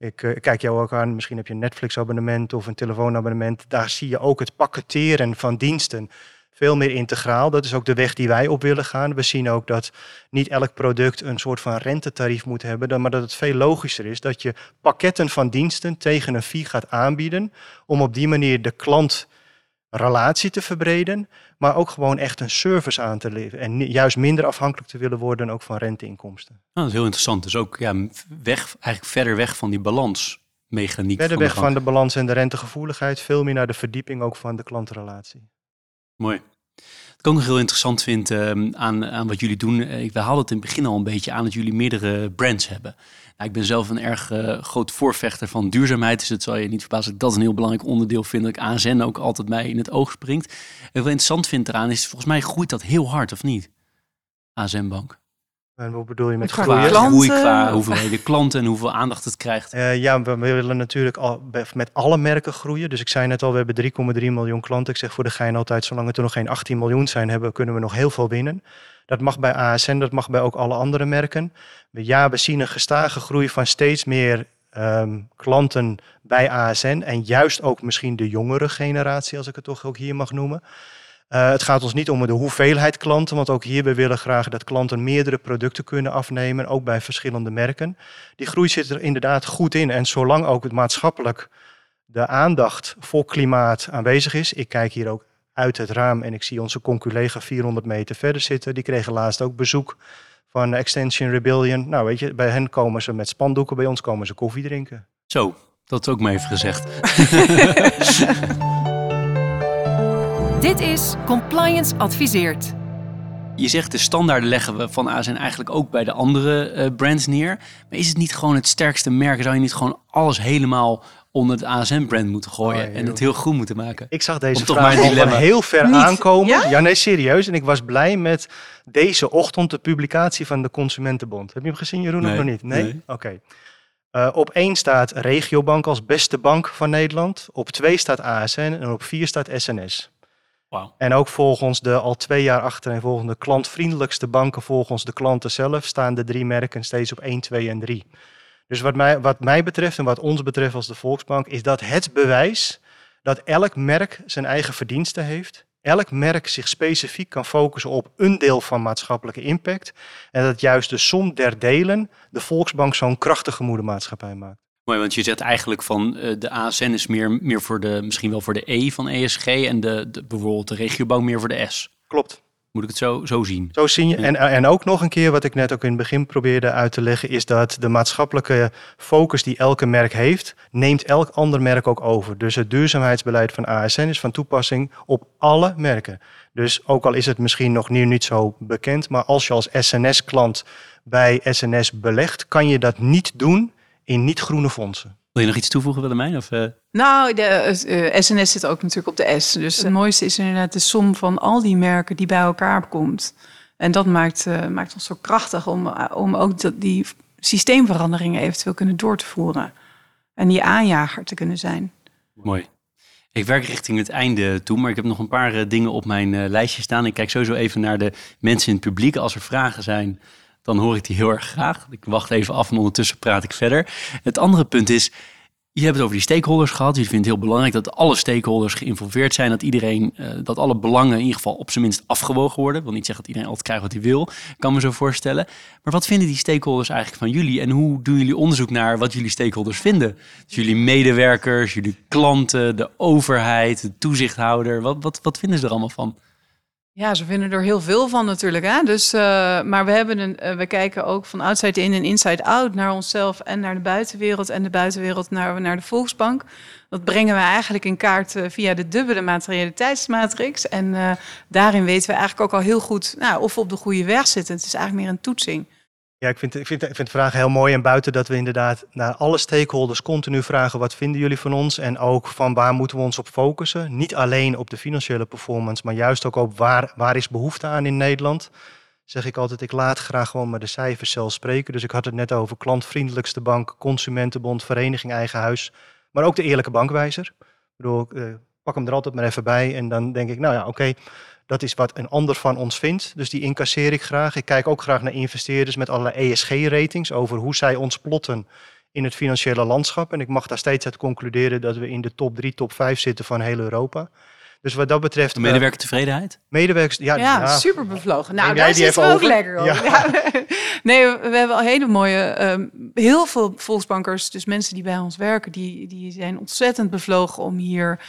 Speaker 1: Ik, uh, ik, kijk jou ook aan, misschien heb je een Netflix-abonnement of een telefoonabonnement. Daar zie je ook het pakketteren van diensten veel meer integraal. Dat is ook de weg die wij op willen gaan. We zien ook dat niet elk product een soort van rentetarief moet hebben, maar dat het veel logischer is dat je pakketten van diensten tegen een fee gaat aanbieden, om op die manier de klantrelatie te verbreden, maar ook gewoon echt een service aan te leveren en juist minder afhankelijk te willen worden ook van renteinkomsten.
Speaker 3: Nou, dat is heel interessant. Dus ook ja, weg, eigenlijk verder weg van die balansmechaniek.
Speaker 1: Verder weg van de balans en de rentegevoeligheid, veel meer naar de verdieping ook van de klantrelatie.
Speaker 3: Mooi. Wat ik ook nog heel interessant vind uh, aan, aan wat jullie doen. Uh, we haalden het in het begin al een beetje aan dat jullie meerdere brands hebben. Ik ben zelf een erg uh, groot voorvechter van duurzaamheid. Dus het zal je niet verbazen dat dat een heel belangrijk onderdeel vind. Dat ik ASN ook altijd mij in het oog springt. En wat interessant vind eraan is, volgens mij groeit dat heel hard, of niet? ASN Bank.
Speaker 1: En wat bedoel je met
Speaker 3: qua
Speaker 1: groeien?
Speaker 3: Groei qua hoeveel de klanten en hoeveel aandacht het krijgt.
Speaker 1: Uh, ja, we willen natuurlijk al met alle merken groeien. Dus ik zei net al, we hebben 3,3 miljoen klanten. Ik zeg voor de gein altijd, zolang het er nog geen 18 miljoen zijn hebben, kunnen we nog heel veel winnen. Dat mag bij ASN, dat mag bij ook alle andere merken. Ja, we zien een gestage groei van steeds meer um, klanten bij ASN. En juist ook misschien de jongere generatie, als ik het toch ook hier mag noemen. Uh, het gaat ons niet om de hoeveelheid klanten, want ook hier we willen graag dat klanten meerdere producten kunnen afnemen, ook bij verschillende merken. Die groei zit er inderdaad goed in. En zolang ook het maatschappelijk de aandacht voor klimaat aanwezig is, ik kijk hier ook uit het raam en ik zie onze conculega 400 meter verder zitten. Die kregen laatst ook bezoek van Extension Rebellion. Nou, weet je, bij hen komen ze met spandoeken, bij ons komen ze koffie drinken.
Speaker 3: Zo, dat ook maar even gezegd.
Speaker 4: Dit is Compliance Adviseert.
Speaker 3: Je zegt de standaarden leggen we van ASN eigenlijk ook bij de andere uh, brands neer. Maar is het niet gewoon het sterkste merk? Zou je niet gewoon alles helemaal onder het ASN-brand moeten gooien oh, en het heel goed moeten maken?
Speaker 1: Ik zag deze Om vraag al van heel ver aankomen. Ja? nee, serieus. En ik was blij met deze ochtend de publicatie van de Consumentenbond. Heb je hem gezien, Jeroen, of nog niet? Nee? Oké. Uh, op één staat Regiobank als beste bank van Nederland. Op twee staat ASN en op vier staat SNS. En ook volgens de al twee jaar achtereenvolgende klantvriendelijkste banken, volgens de klanten zelf, staan de drie merken steeds op 1, 2 en 3. Dus wat mij, wat mij betreft en wat ons betreft als de Volksbank, is dat het bewijs dat elk merk zijn eigen verdiensten heeft. Elk merk zich specifiek kan focussen op een deel van maatschappelijke impact. En dat juist de som der delen de Volksbank zo'n krachtige moedermaatschappij maakt.
Speaker 3: Mooi, want je zegt eigenlijk van uh, de ASN is meer, meer voor de, misschien wel voor de E van ESG en de, de bijvoorbeeld de regiobank meer voor de S.
Speaker 1: Klopt.
Speaker 3: Moet ik het zo, zo zien?
Speaker 1: Zo zien je. En, en ook nog een keer, wat ik net ook in het begin probeerde uit te leggen, is dat de maatschappelijke focus die elke merk heeft, neemt elk ander merk ook over. Dus het duurzaamheidsbeleid van ASN is van toepassing op alle merken. Dus ook al is het misschien nog nu niet zo bekend, maar als je als SNS-klant bij SNS belegt, kan je dat niet doen in niet-groene fondsen.
Speaker 3: Wil je nog iets toevoegen, Willemijn? Of, uh...
Speaker 2: Nou, de SNS eh, zit ook natuurlijk op de S. Dus het mooiste is inderdaad de som van al die merken die bij elkaar komt. En dat maakt, uh, maakt ons zo krachtig om, om ook dat, die systeemveranderingen eventueel kunnen door te voeren. En die aanjager te kunnen zijn.
Speaker 3: Mooi. Ik werk richting het einde toe, maar ik heb nog een paar dingen op mijn lijstje staan. Ik kijk sowieso even naar de mensen in het publiek. Als er vragen zijn, dan hoor ik die heel erg graag. Ik wacht even af en ondertussen praat ik verder. Het andere punt is, je hebt het over die stakeholders gehad. Je vindt het heel belangrijk dat alle stakeholders geïnvolveerd zijn. Dat iedereen, uh, dat alle belangen in ieder geval op zijn minst afgewogen worden. Ik niet zeggen dat iedereen altijd krijgt wat hij wil. Kan me zo voorstellen. Maar wat vinden die stakeholders eigenlijk van jullie? En hoe doen jullie onderzoek naar wat jullie stakeholders vinden? Dus jullie medewerkers, jullie klanten, de overheid, de toezichthouder. Wat, wat, wat vinden ze er allemaal van?
Speaker 2: Ja, ze vinden er heel veel van natuurlijk. Hè? Dus, uh, maar we, hebben een, uh, we kijken ook van outside in en inside out naar onszelf en naar de buitenwereld en de buitenwereld naar, naar de Volksbank. Dat brengen we eigenlijk in kaart uh, via de dubbele materialiteitsmatrix. En daarin weten we eigenlijk ook al heel goed nou, of we op de goede weg zitten. Het is eigenlijk meer een toetsing.
Speaker 1: Ja, ik vind, ik, vind, ik vind de vraag heel mooi. En buiten dat we inderdaad naar alle stakeholders continu vragen: wat vinden jullie van ons? En ook van waar moeten we ons op focussen? Niet alleen op de financiële performance, maar juist ook op waar, waar is behoefte aan in Nederland. Zeg ik altijd: ik laat graag gewoon met de cijfers zelf spreken. Dus ik had het net over klantvriendelijkste bank, Consumentenbond, Vereniging Eigen Huis. Maar ook de Eerlijke Bankwijzer. Ik bedoel, ik uh, pak hem er altijd maar even bij. En dan denk ik: nou ja, oké. Dat is wat een ander van ons vindt. Dus die incasseer ik graag. Ik kijk ook graag naar investeerders met allerlei ESG-ratings over hoe zij ons plotten in het financiële landschap. En ik mag daar steeds uit concluderen dat we in de top 3, top 5 zitten van heel Europa. Dus wat dat betreft.
Speaker 3: De medewerkertevredenheid?
Speaker 1: Medewerkers,
Speaker 2: ja, ja, super bevlogen. Nou, daar we ook lekker op. Ja. Nee, we hebben al hele mooie. Um, heel veel volksbankers, dus mensen die bij ons werken, die, die zijn ontzettend bevlogen om hier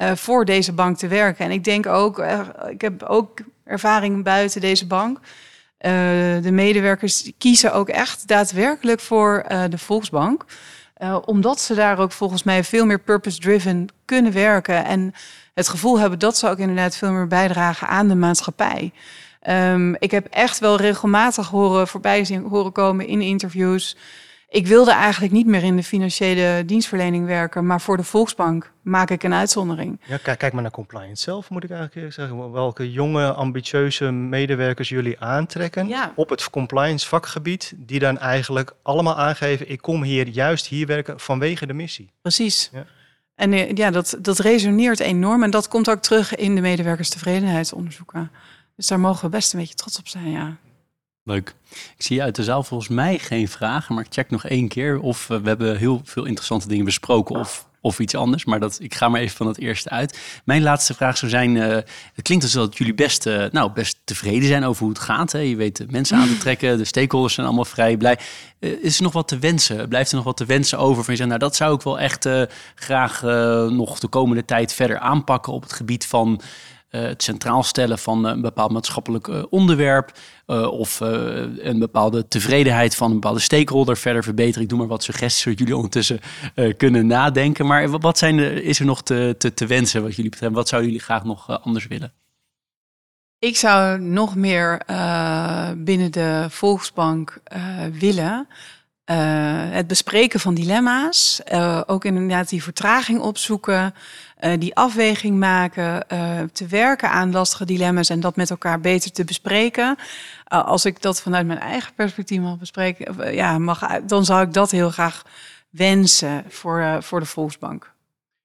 Speaker 2: uh, voor deze bank te werken. En ik denk ook, uh, ik heb ook ervaring buiten deze bank. Uh, de medewerkers kiezen ook echt daadwerkelijk voor de Volksbank. omdat ze daar ook volgens mij veel meer purpose-driven kunnen werken. En het gevoel hebben dat ze ook inderdaad veel meer bijdragen aan de maatschappij. Um, ik heb echt wel regelmatig horen voorbij zien, horen komen in interviews. Ik wilde eigenlijk niet meer in de financiële dienstverlening werken, maar voor de Volksbank maak ik een uitzondering.
Speaker 1: Ja, kijk, kijk maar naar compliance zelf, moet ik eigenlijk zeggen. Welke jonge, ambitieuze medewerkers jullie aantrekken ja. op het compliance vakgebied, die dan eigenlijk allemaal aangeven: ik kom hier juist hier werken vanwege de missie.
Speaker 2: Precies. Ja. En eh, ja, dat, dat resoneert enorm en dat komt ook terug in de medewerkerstevredenheidsonderzoeken. Dus daar mogen we best een beetje trots op zijn, ja.
Speaker 3: Leuk. Ik zie uit de zaal volgens mij geen vragen, maar ik check nog één keer of uh, we hebben heel veel interessante dingen besproken of of iets anders. Maar dat, ik ga maar even van het eerste uit. Mijn laatste vraag zou zijn, uh, het klinkt alsof dat jullie best, uh, nou, best tevreden zijn over hoe het gaat. Hè? Je weet de mensen aan te trekken, de stakeholders zijn allemaal vrij blij. Uh, is er nog wat te wensen? Blijft er nog wat te wensen over? Van je zegt, nou, dat zou ik wel echt graag nog de komende tijd verder aanpakken op het gebied van het centraal stellen van een bepaald maatschappelijk uh, onderwerp. Of een bepaalde tevredenheid van een bepaalde stakeholder verder verbeteren. Ik doe maar wat suggesties zodat jullie ondertussen kunnen nadenken. Maar wat zijn er, is er nog te, te, te wensen wat jullie betreft? Wat zouden jullie graag nog anders willen?
Speaker 2: Ik zou nog meer binnen de Volksbank willen. het bespreken van dilemma's. ook inderdaad die vertraging opzoeken. Uh, die afweging maken, uh, te werken aan lastige dilemma's en dat met elkaar beter te bespreken. Uh, als ik dat vanuit mijn eigen perspectief mag bespreken, ja, mag, dan zou ik dat heel graag wensen voor, voor de Volksbank.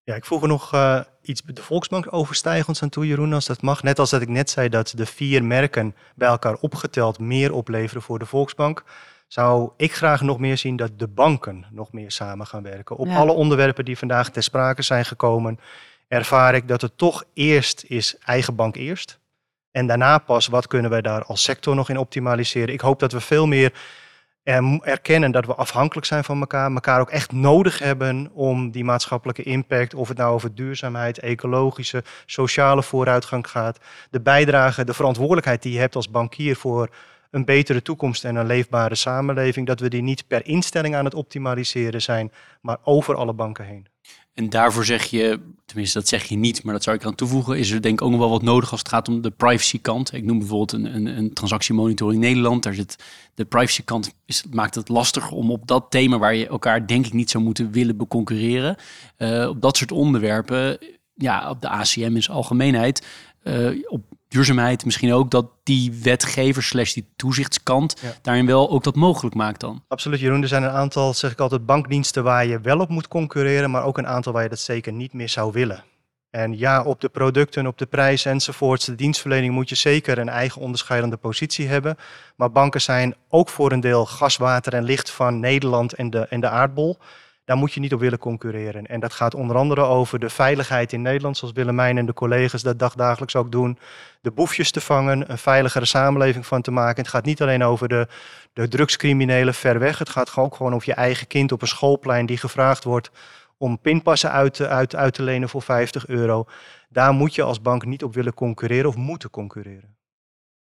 Speaker 1: Ja, ik voeg er nog iets de Volksbank overstijgends aan toe, Jeroen, als dat mag. Net als dat ik net zei dat de vier merken bij elkaar opgeteld meer opleveren voor de Volksbank zou ik graag nog meer zien dat de banken nog meer samen gaan werken. Op alle onderwerpen die vandaag ter sprake zijn gekomen, ervaar ik dat het toch eerst is eigen bank eerst. En daarna pas wat kunnen wij daar als sector nog in optimaliseren. Ik hoop dat we veel meer erkennen dat we afhankelijk zijn van elkaar, elkaar ook echt nodig hebben om die maatschappelijke impact, of het nou over duurzaamheid, ecologische, sociale vooruitgang gaat, de bijdrage, de verantwoordelijkheid die je hebt als bankier voor een betere toekomst en een leefbare samenleving, dat we die niet per instelling aan het optimaliseren zijn, maar over alle banken heen.
Speaker 3: En daarvoor zeg je, tenminste dat zeg je niet, maar dat zou ik aan toevoegen, is er denk ik ook nog wel wat nodig als het gaat om de privacy kant. Ik noem bijvoorbeeld een, een, een transactiemonitoring Nederland. Daar zit de privacy kant, maakt het lastig om op dat thema waar je elkaar denk ik niet zou moeten willen beconcurreren. Uh, op dat soort onderwerpen, ja, op de ACM in zijn algemeenheid, uh, op duurzaamheid misschien ook dat die wetgever slash die toezichtskant daarin wel ook dat mogelijk maakt dan.
Speaker 1: Absoluut Jeroen, er zijn een aantal, zeg ik altijd, bankdiensten waar je wel op moet concurreren, maar ook een aantal waar je dat zeker niet meer zou willen. En ja, op de producten, op de prijs enzovoorts, de dienstverlening moet je zeker een eigen onderscheidende positie hebben. Maar banken zijn ook voor een deel gas, water en licht van Nederland en de, en de aardbol daar moet je niet op willen concurreren. En dat gaat onder andere over de veiligheid in Nederland, zoals Willemijn en de collega's dat dagdagelijks ook doen. De boefjes te vangen, een veiligere samenleving van te maken. Het gaat niet alleen over de, de drugscriminelen ver weg. Het gaat ook gewoon over je eigen kind op een schoolplein die gevraagd wordt om pinpassen uit, uit, uit te lenen voor 50 euro. Daar moet je als bank niet op willen concurreren of moeten concurreren.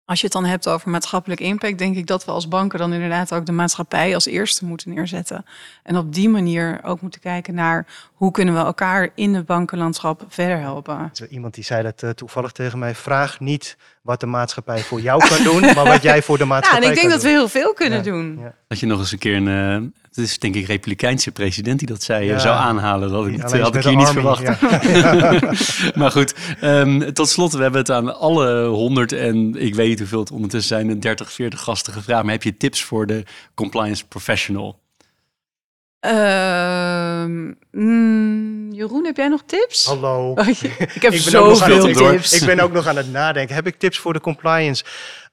Speaker 2: Als je het dan hebt over maatschappelijk impact, denk ik dat we als banken dan inderdaad ook de maatschappij als eerste moeten neerzetten. En op die manier ook moeten kijken naar hoe kunnen we elkaar in het bankenlandschap verder helpen.
Speaker 1: Iemand die zei dat uh, toevallig tegen mij, vraag niet wat de maatschappij voor jou kan doen, maar wat jij voor de maatschappij
Speaker 2: ja, en ik denk
Speaker 1: dat
Speaker 2: we heel veel kunnen doen.
Speaker 3: Ja. Dat je nog eens een keer een, het is denk ik Republikeinse president die dat zei, eh, zou aanhalen. Dat had ik, had ik hier niet verwacht. maar goed, um, tot slot, we hebben het aan alle honderd en ik weet niet hoeveel het ondertussen zijn, 30, 40 gasten gevraagd. Maar heb je tips voor de compliance professional?
Speaker 2: Uh, mm, Jeroen, heb jij nog tips?
Speaker 1: Hallo.
Speaker 2: Oh, ik heb zoveel tips.
Speaker 1: Ik ben ook nog aan het nadenken. Heb ik tips voor de compliance?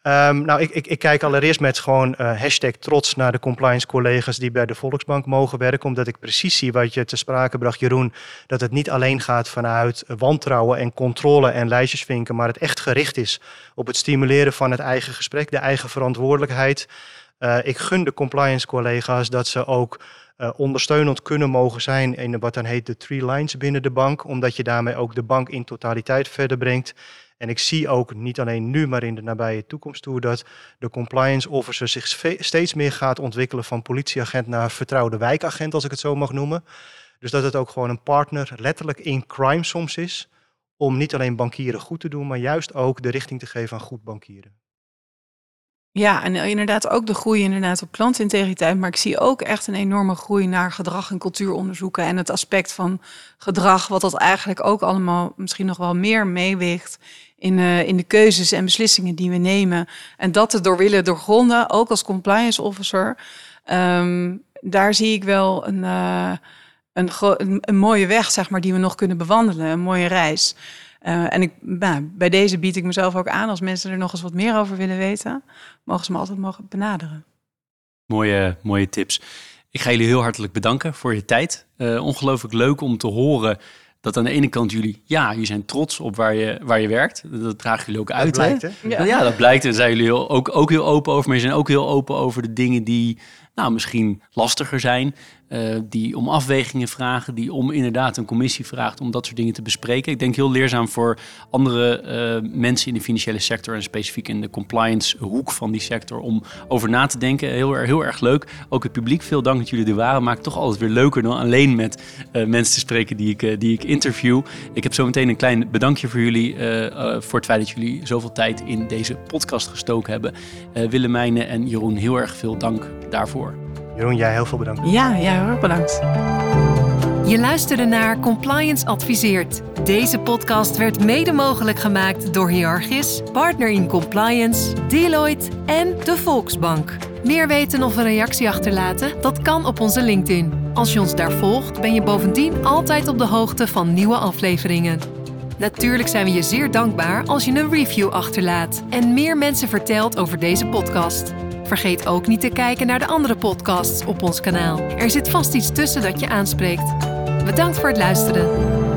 Speaker 1: Um, nou, ik, ik, ik, kijk allereerst met gewoon uh, hashtag trots naar de compliance collega's die bij de Volksbank mogen werken. Omdat ik precies zie wat je te sprake bracht, Jeroen. Dat het niet alleen gaat vanuit wantrouwen en controle en lijstjes vinken. Maar het echt gericht is op het stimuleren van het eigen gesprek, de eigen verantwoordelijkheid. Uh, ik gun de compliance collega's dat ze ook uh, ondersteunend kunnen mogen zijn in wat dan heet de three lines binnen de bank, omdat je daarmee ook de bank in totaliteit verder brengt. En ik zie ook niet alleen nu, maar in de nabije toekomst toe dat de compliance officer zich steeds meer gaat ontwikkelen van politieagent naar vertrouwde wijkagent, als ik het zo mag noemen. Dus dat het ook gewoon een partner letterlijk in crime soms is, om niet alleen bankieren goed te doen, maar juist ook de richting te geven aan goed bankieren.
Speaker 2: Ja, en inderdaad ook de groei inderdaad op klantintegriteit. Maar ik zie ook echt een enorme groei naar gedrag en cultuuronderzoeken. En het aspect van gedrag, wat dat eigenlijk ook allemaal misschien nog wel meer meeweegt in, uh, in de keuzes en beslissingen die we nemen. En dat te door willen doorgronden, ook als compliance officer. Um, daar zie ik wel een, een, een, een mooie weg, zeg maar, die we nog kunnen bewandelen. Een mooie reis. Uh, en ik, nou, bij deze bied ik mezelf ook aan. Als mensen er nog eens wat meer over willen weten, mogen ze me altijd mogen benaderen.
Speaker 3: Mooie, mooie tips. Ik ga jullie heel hartelijk bedanken voor je tijd. Uh, ongelooflijk leuk om te horen dat aan de ene kant jullie, ja, jullie zijn trots op waar je, waar je werkt. Dat dragen jullie ook uit.
Speaker 1: Dat blijkt,
Speaker 3: hè? Ja. dat blijkt. En zijn jullie ook, ook heel open over. Maar je zijn ook heel open over de dingen die nou, misschien lastiger zijn. Uh, die om afwegingen vragen, die om inderdaad een commissie vraagt om dat soort dingen te bespreken. Ik denk heel leerzaam voor andere uh, mensen in de financiële sector en specifiek in de compliance hoek van die sector om over na te denken. Heel, heel erg leuk. Ook het publiek, veel dank dat jullie er waren. Maakt toch altijd weer leuker dan alleen met uh, mensen te spreken die ik, die ik interview. Ik heb zo meteen een klein bedankje voor jullie voor het feit dat jullie zoveel tijd in deze podcast gestoken hebben. Willemijne en Jeroen, heel erg veel dank daarvoor.
Speaker 1: Jeroen, jij heel veel bedankt.
Speaker 2: Ja, jij ook bedankt.
Speaker 4: Je luisterde naar Compliance Adviseert. Deze podcast werd mede mogelijk gemaakt door Hierarchis, Partner in Compliance, Deloitte en de Volksbank. Meer weten of een reactie achterlaten? Dat kan op onze LinkedIn. Als je ons daar volgt, ben je bovendien altijd op de hoogte van nieuwe afleveringen. Natuurlijk zijn we je zeer dankbaar als je een review achterlaat en meer mensen vertelt over deze podcast. Vergeet ook niet te kijken naar de andere podcasts op ons kanaal. Er zit vast iets tussen dat je aanspreekt. Bedankt voor het luisteren.